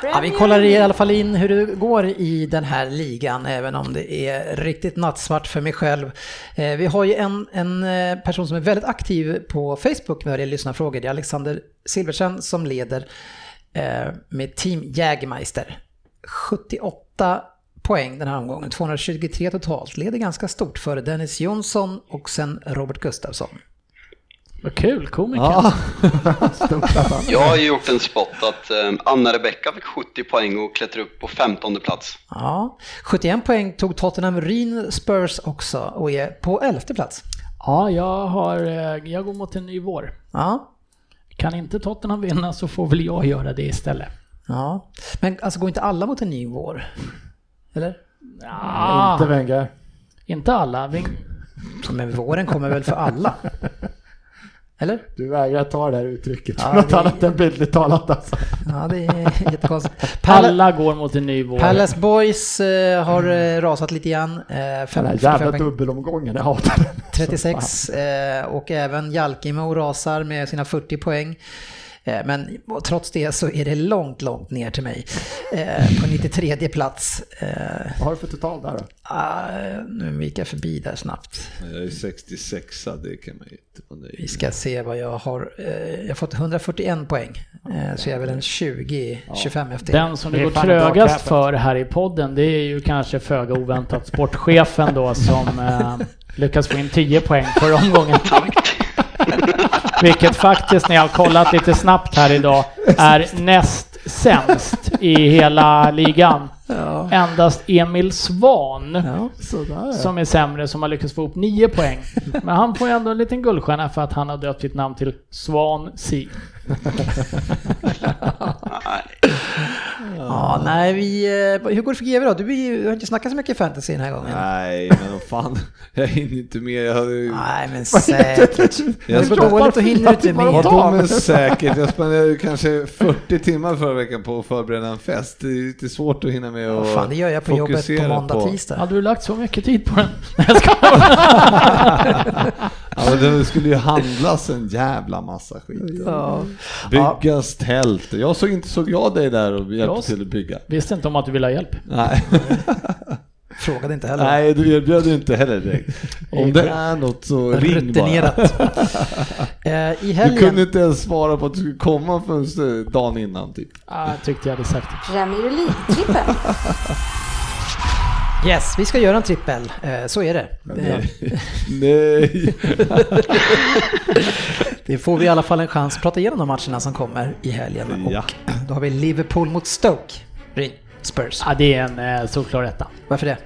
Ja, vi kollar i alla fall in hur det går i den här ligan, även om det är riktigt nattsvart för mig själv. Eh, Vi har ju en, en eh, person som är väldigt aktiv på Facebook när det gäller lyssnarfrågor. Det är Alexander Silversen som leder eh, med Team Jägermeister. 78 poäng den här omgången, 223 totalt. Leder ganska stort före Dennis Jonsson och sen Robert Gustafsson. Vad kul, komiker. Ja. Jag har ju gjort en spot att eh, Anna-Rebecka fick 70 poäng och klättrade upp på 15 plats. Ja, 71 poäng tog Tottenham Ryn Spurs också och är på 11 plats. Ja, jag, har, eh, jag går mot en ny vår. Ja, Kan inte Tottenham vinna så får väl jag göra det istället. Ja, men alltså går inte alla mot en ny vår? Eller? Ja, Inte Wenger. inte alla. Vi, Men våren kommer väl för alla? Eller? Du vägrar ta det här uttrycket Ja, något det- annat än bildligt talat alltså. Ja, det är jättekonstigt. Pal- alla går mot en ny vår. Palace Boys eh, har eh, rasat lite grann. Eh, Den fem, här 45 jävla dubbelomgången, jag hatar den. 36 eh, och även Jalkimo rasar med sina 40 poäng. Eh, Men trots det så är det långt, långt ner till mig. Eh, På 93 plats. Eh, Vad har du för total där då? ah, Nu gick jag förbi där snabbt. Jag är 66 det kan man ju inte vara nöjd Vi ska se vad jag har. Jag har fått 141 poäng. Så jag är väl en 20-25 efter. Den som det, går trögast för här i podden, det är ju kanske föga oväntat sportchefen då som eh, lyckas få in 10 poäng förra omgången. Vilket faktiskt, när jag har kollat lite snabbt här idag, är näst sämst i hela ligan. Ja. Endast Emil Svan, Ja. Som är sämre, som har lyckats få ihop 9 poäng. Men han får ju ändå en liten guldstjärna för att han har döpt sitt namn till Svan C. Ja, nej vi... eh, Hur går det för GW då? Du har inte snackat så mycket fantasy den här gången. Nej, men vad fan. Jag hinner inte med. Jag hade ju... Nej men säkert. Jag Det är dåligt och hinner inte med. Vadå men säkert? Jag spenderade kanske 40 timmar förra veckan på att förbereda en fest. Det är lite svårt att hinna med och Vad fan, det gör jag på jobbet på fokusera måndag, på- tisdag. Hade du lagt så mycket tid på den? Ja, men det skulle ju handlas en jävla massa skit. Ja. Byggas tält. Jag såg inte, såg jag dig där och hjälpte Jag- till att bygga? Visste inte om att du ville ha hjälp. Nej. Frågade inte heller. Nej, du erbjöd inte heller direkt. Om det är något så ring bara. Eh, I Du helgen... kunde inte ens svara på att du skulle komma förrän dagen innan typ. Ah, jag tyckte jag hade sagt det. Premier League-trippen. Yes, vi ska göra en trippel. Eh, så är det. det. Nej. Det får vi i alla fall en chans att prata igenom de matcherna som kommer i helgen. Ja. Och då har vi Liverpool mot Stoke. Spurs. Ja, det är en eh, solklar etta. Varför det?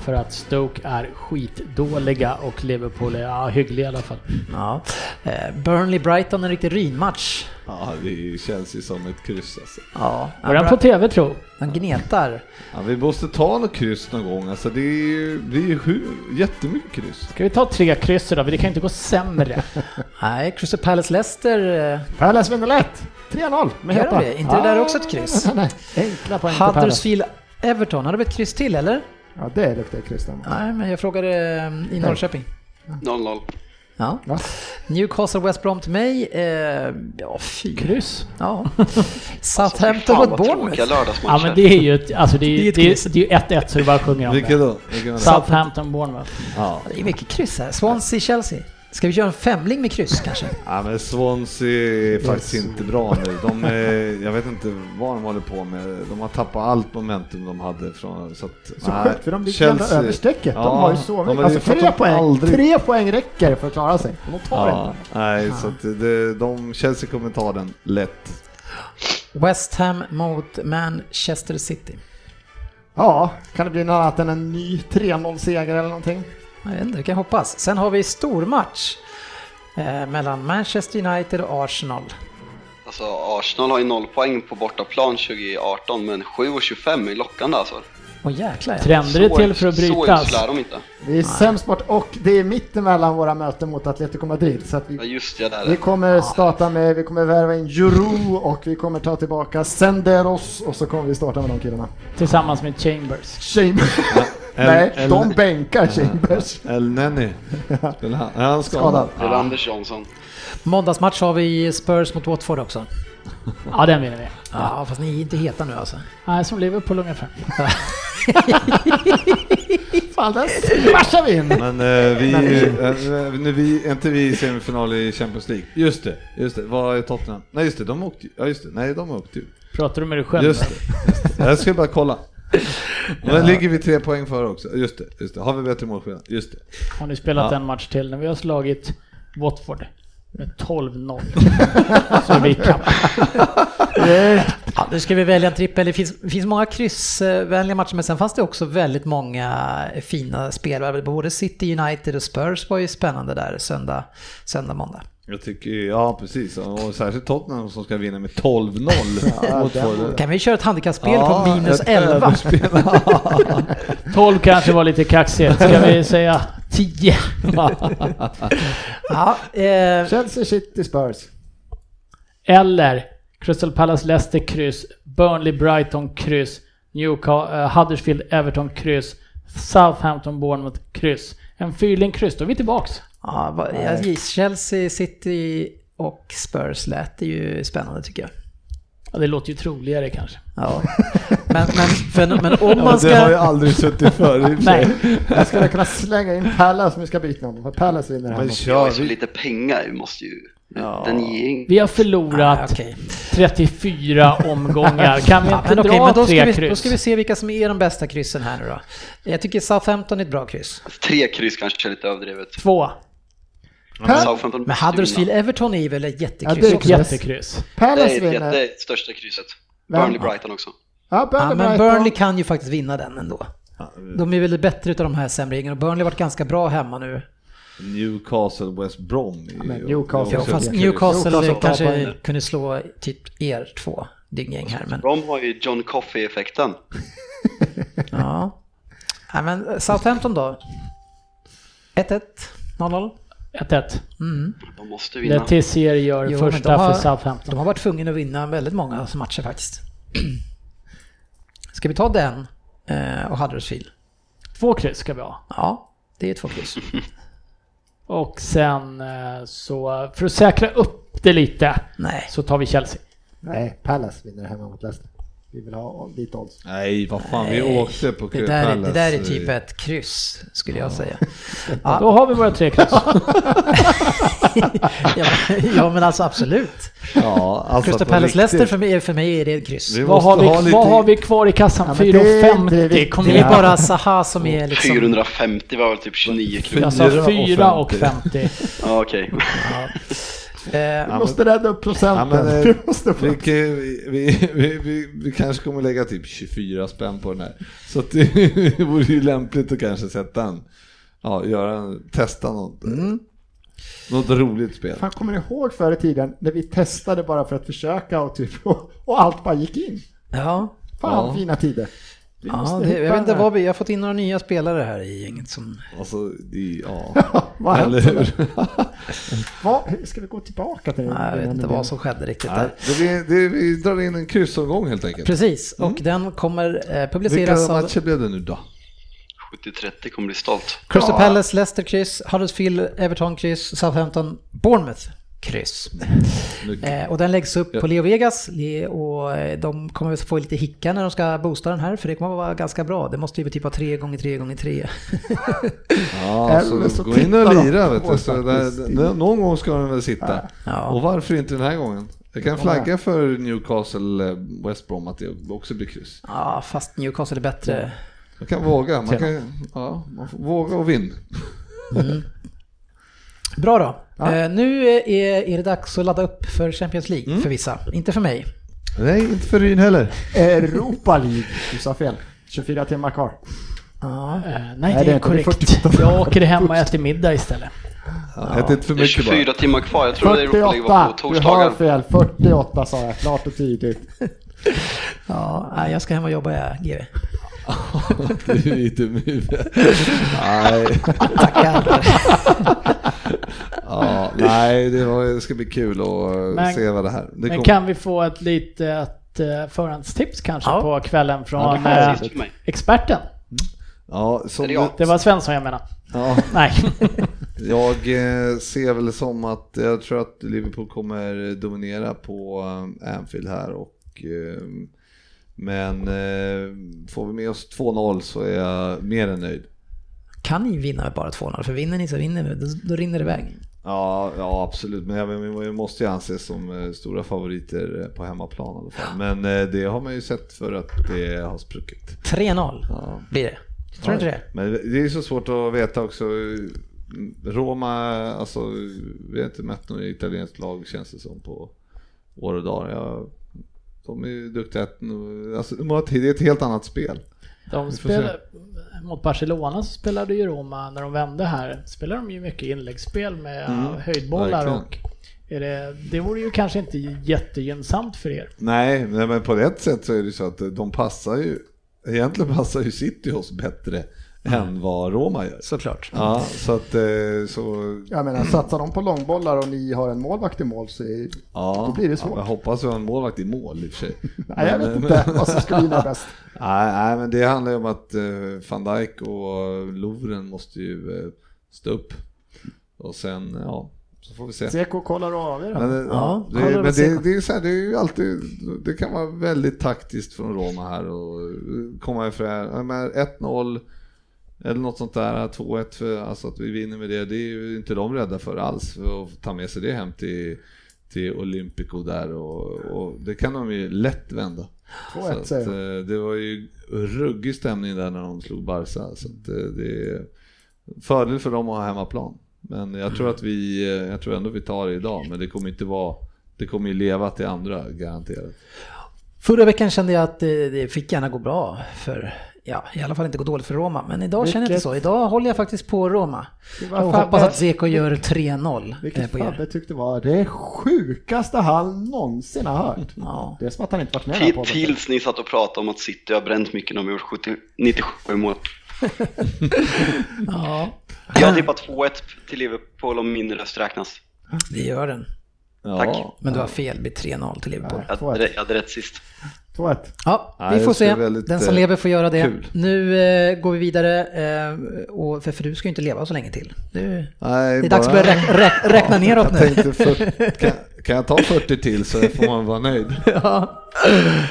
För att Stoke är skitdåliga och Liverpool är ja, hyggliga i alla fall. Ja. Eh, Burnley-Brighton, en riktig rynmatch. Ja, det känns ju som ett kryss alltså. Ja, Var den på TV tro? Han gnetar. Ja, vi måste ta något kryss någon gång. Alltså det är ju, det är ju sju, jättemycket kryss. Ska vi ta tre kryss? För det kan inte gå sämre. Nej, Crystal Palace-Leicester. Eh, Palace vinner lätt. 3-0 med Gör det? Inte det där också ett kryss? Nej. Enkla poäng för Palace. Huddersfield-Everton, har det blivit kryss till eller? Ja, det luktar kryss där. Nej, men jag frågade eh, i Norrköping. 0-0. Ja. Va? Newcastle West Brom till mig. Eh, ja, fy. Kryss? Ja. Southampton mot Bournemouth. Ja men det är ju ett, alltså det är Det är ju ett det är, det är ju 1-1 så du bara sjunger om det. då? Var det? Southampton, Bournemouth. Ja. Det är mycket kryss här. Swansea, Chelsea. Ska vi köra en femling med kryss kanske? ja, men Swansea är faktiskt inte bra nu. De är, jag vet inte vad de håller på med. De har tappat allt momentum de hade från... Så, att, Så nej, sjukt, för de ligger Chelsea- över strecket. Ja, de har ju så mycket. Alltså tre poäng. aldrig- Tre poäng räcker för att klara sig. De tar Ja, det. nej, så att det, de, Chelsea kommer ta den lätt. West Ham mot Manchester City. Ja, kan det bli något annat än en ny 3-0-seger eller någonting? Jag vet inte, vi kan hoppas. Sen har vi stormatch eh, mellan Manchester United och Arsenal. Alltså Arsenal har ju noll poäng på bortaplan 2018 men 7,25 är lockande alltså. Åh jäklar ja. Trender är Så- till för att Så brytas. är de inte. Vi är sämst bort och det är mittemellan våra möten mot Atletico Madrid. Så att Ja vi, just det, där är vi kommer starta med, vi kommer värva in Juru och vi kommer ta tillbaka Senderos och så kommer vi starta med de killarna. Tillsammans med Chambers. Chambers. El- Nej, El- de bänkar Chambers. El Nenny. Han? Skadad? Är Anders Johnson. Måndagsmatch har vi Spurs mot Watford också. Ja den vinner vi. Ja, fast ni är inte heta nu alltså. Nej, som Liverpool ungefär. Fan, där smashar vi in! Men eh, vi, eh, nu vi, är inte vi i semifinal i Champions League? Just det, just det. Vad är Tottenham? Nej just det, de åkte ju. Ja just det, nej de åkte ju. Pratar du med dig själv? Just det, just det. Jag ska bara kolla. Men ligger vi tre poäng före också? Just det, just det. Har vi bättre målskillnad? Just det. Har ni spelat Ja. en match till när vi har slagit Watford 12-0. Så vi ikapp. Ja, nu ska vi välja en trippel. Det finns, det finns många kryssvänliga matcher, men sen fanns det också väldigt många fina spel. Både City United och Spurs var ju spännande där söndag, söndag måndag. Jag tycker, ja precis. Och särskilt Tottenham som ska vinna med 12-0 Ja. Kan vi köra ett handikappspel Ja, på minus ett 11? överspel. 12 kanske var lite kaxigt. Ska vi säga 10? Ja, eh, Chelsea City Spurs. Eller Crystal Palace Leicester kryss, Burnley Brighton kryss, Newcastle, uh, Huddersfield Everton kryss, Southampton Bournemouth kryss. En fyrling kryss, då är vi tillbaks. Ja, vad- jag gissar Chelsea, City och Spurs lät det ju spännande tycker jag. Ja, det låter ju troligare kanske. Ja. Men, men, för, men om Ja, man det har jag ska... aldrig suttit för. Nej, Jag skulle kunna slänga in Palace om vi ska byta någon, för Palace vinner här. Men mot- Vi har kör vi. lite pengar, vi måste ju... Ja. Den ger ing- vi har Ah, förlorat okej. 34 omgångar. Kan vi inte dra men då tre ska, vi, kryss? då ska vi se vilka som är de bästa kryssen här nu då. Jag tycker Southampton är ett bra kryss. Tre kryss kanske är lite överdrivet. Två. Men Huddersfield. Everton är väl ett Ja, jättekryss det är kryss. Jättekryss. Det Palace ett, vinner. det är ett största krysset. Burnley Brighton också. Ja, Burnley, Ja, men. Burnley kan ju faktiskt vinna den ändå. De är väl bättre utav de här sämre och Burnley har varit ganska bra hemma nu. Newcastle, West Brom. men Newcastle- Ja, fast ett Newcastle Newcastle kanske kunde slå typ er två gäng här men De har ju John Coffey-effekten. ja. ja men Southampton då? 1-1, 0-0. 1-1. De måste vinna. Letizier gör Jo, första de har- för Southampton. De har varit tvungna att vinna väldigt många matcher faktiskt. Ska vi ta den eh, och Huddersfield? Två kryss ska vi ha. Ja, det är två kryss. Och sen eh, så, för att säkra upp det lite, Nej, så tar vi Chelsea. Nej, Palace vinner hemma mot Leicester. Vi vill ha lite odds. Nej, vad fan, Nej, vi åkte på det där, är, det där är typ ett kryss skulle jag säga. Då Ja, har vi våra tre kryss. ja, ja men alltså absolut. Ja, alltså Crystal att på Palace riktigt- Leicester för mig, för mig är det ett kryss. Vi vad, har vi, ha lite- vad har vi kvar i kassan? Ja, men det är inte 4,50. viktigt. Kom Det är igen. bara Zaha som är liksom... 450 var väl typ 29 kronor. Jag sa 4 och 4 och 50. 50. Ja, okej. Eh, Vi måste rädda upp Ja, procenten. men, eh, vi måste få... vi, vi, vi, vi, vi, vi kanske kommer lägga typ 24 spänn på den här. Så att det vore ju lämpligt att kanske sätta en, ja, göra en, testa något, något roligt spel. Fan, kommer ni ihåg förr i tiden när vi testade bara för att försöka och, typ, och, och allt bara gick in? ja, Fan, Ja. fina tider. Vi ja det, jag vet inte vad vi... Jag har fått in några nya spelare här i gänget som... Alltså, det, ja. Vad Eller hur? Vad- Ska vi gå tillbaka till Nej, jag vet inte vad som skedde riktigt Nej, där. det, det, vi drar in en kryssomgång helt enkelt. Precis, och den kommer eh, Vilka publiceras av matcher blev det nu då? 70-30 kommer bli stolt. Crystal Ja. Palace, Leicester kryss, Huddersfield, Everton kryss, Southampton, Bournemouth kryss. Eh, och den läggs upp Ja. på Leo Vegas och eh, de kommer att få lite hicka när de ska boosta den här för det kommer att vara ganska bra. Det måste ju bli typ vara 3 gånger 3 gånger 3 Ja, Eller så, så gå in och lira vet du. Så där, någon gång ska den väl sitta. Ja. Och varför inte den här gången? Jag kan flagga för Newcastle eh, West Brom att det också blir kryss. Ja, fast Newcastle är bättre. Man kan våga, man kan, ja, man får våga och vinn. Bra då. Ja. Eh, nu är, är det dags att ladda upp för Champions League för vissa. Inte för mig. Nej, inte för Ryn heller. Europa League. Du sa fel. 24 timmar kvar. Ja. Eh, nej, Nej, det det är. Det är korrekt. 48. Jag åker hem och äter middag istället. Ja, Ät inte för Det är mycket 24 bara. timmar kvar. Jag tror det är Europa League var 48! på Du torsdagar. har fel. 48 sa jag klart och tydligt. Ja, nej, jag ska hem och jobba jag, GW. Du är inte med. Nej, Tackar. ja, nej det, var, det ska bli kul att Men- se vad det här... Det Men kan vi få ett litet eh, förhandstips kanske Ja. på kvällen Ja, från det eh, experten? Ja, som, det? Det var Svensson jag menar. ja, Nej. jag eh, ser väl som att jag tror att Liverpool kommer dominera på eh, Anfield här och eh, men eh, får vi med oss 2-0 så är jag mer än nöjd. Kan ni vinna med bara 2-0? För vinner ni så vinner ni. Då, då rinner det iväg. Ja, ja absolut, men vi måste ju anses som eh, stora favoriter eh, på hemmaplan i alla fall. Men eh, det har man ju sett för att det har spruckit. 3-0 Ja. blir det. Tror du inte det? Men det är så svårt att veta också. Roma, alltså vi har inte mött något italienskt lag känns det som på år och dagar. Jag, de är ju duktiga, alltså, det är ett helt annat spel. De spelar, mot Barcelona så spelade ju Roma, när de vände här, spelar de ju mycket inläggsspel med Mm, höjdbollar verkligen. och är det, det vore ju kanske inte jättegynnsamt för er. Nej, nej, men på ett sätt så är det så att de passar ju, egentligen passar ju City oss bättre än vad Roma gör. Såklart. Ja, så att eh, så, Jag menar, satsar de på långbollar och ni har en målvakt i mål så är, ja. Då blir det Ja, svårt. jag hoppas vi har en målvakt i mål i och för sig. Nej, jag vet inte vad som skulle vinna bäst. Nej, nej, men det handlar ju om att eh, van Dijk och Lovren måste ju eh, stå upp. Och sen, ja, så får vi se. Seko kollar och avgör. Men, eh, Ja, ja, det, men det, det, är så här, det är ju alltid, det kan vara väldigt taktiskt från Roma här och komma ifrån, jag menar, 1-0 eller något sånt där, 2-1, för, alltså att vi vinner med det, det är ju inte de rädda för alls, för att ta med sig det hem till, till Olympico där och, och det kan de ju lätt vända. 2-1 Så att, säger eh, det var ju ruggig stämning där när de slog Barca. Så att eh, det är fördel för dem att ha hemmaplan. Men jag tror att vi, eh, jag tror ändå vi tar det idag, men det kommer inte vara, det kommer ju leva till andra garanterat. Förra veckan kände jag att det, det fick gärna gå bra för, ja, i alla fall inte gå dåligt för Roma. Men idag känner jag inte Vilket- så. Idag håller jag faktiskt på Roma. Var hoppas att Zeko gör 3-0 eh, Vilket på er. Fabbe tyckte var det sjukaste han någonsin har hört. Ja. Det är som att han inte varit med här på Till, tills ni satt och pratade om att City har bränt mycket, de har gjort 70, 97 mål. ja, Jag tippar 2-1 till Liverpool om min röst räknas. det gör den. Ja. Tack. Men du har fel, det blir 3-0 till Liverpool. Jag hade, jag hade rätt sist. 2-1. Ja, Nej, vi får se. Den som eh, lever får göra det. kul. Nu eh, går vi vidare, eh, och, för, för du ska ju inte leva så länge till. Du, Nej, det är dags att börja räk, räk, räkna neråt Jag nu. tänkte för, kan, kan jag ta 40 till så får man vara nöjd. ja.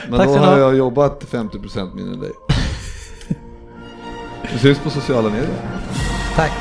Men Tack då har ha. jag jobbat 50% mindre än dig. Vi syns på sociala medier. Tack.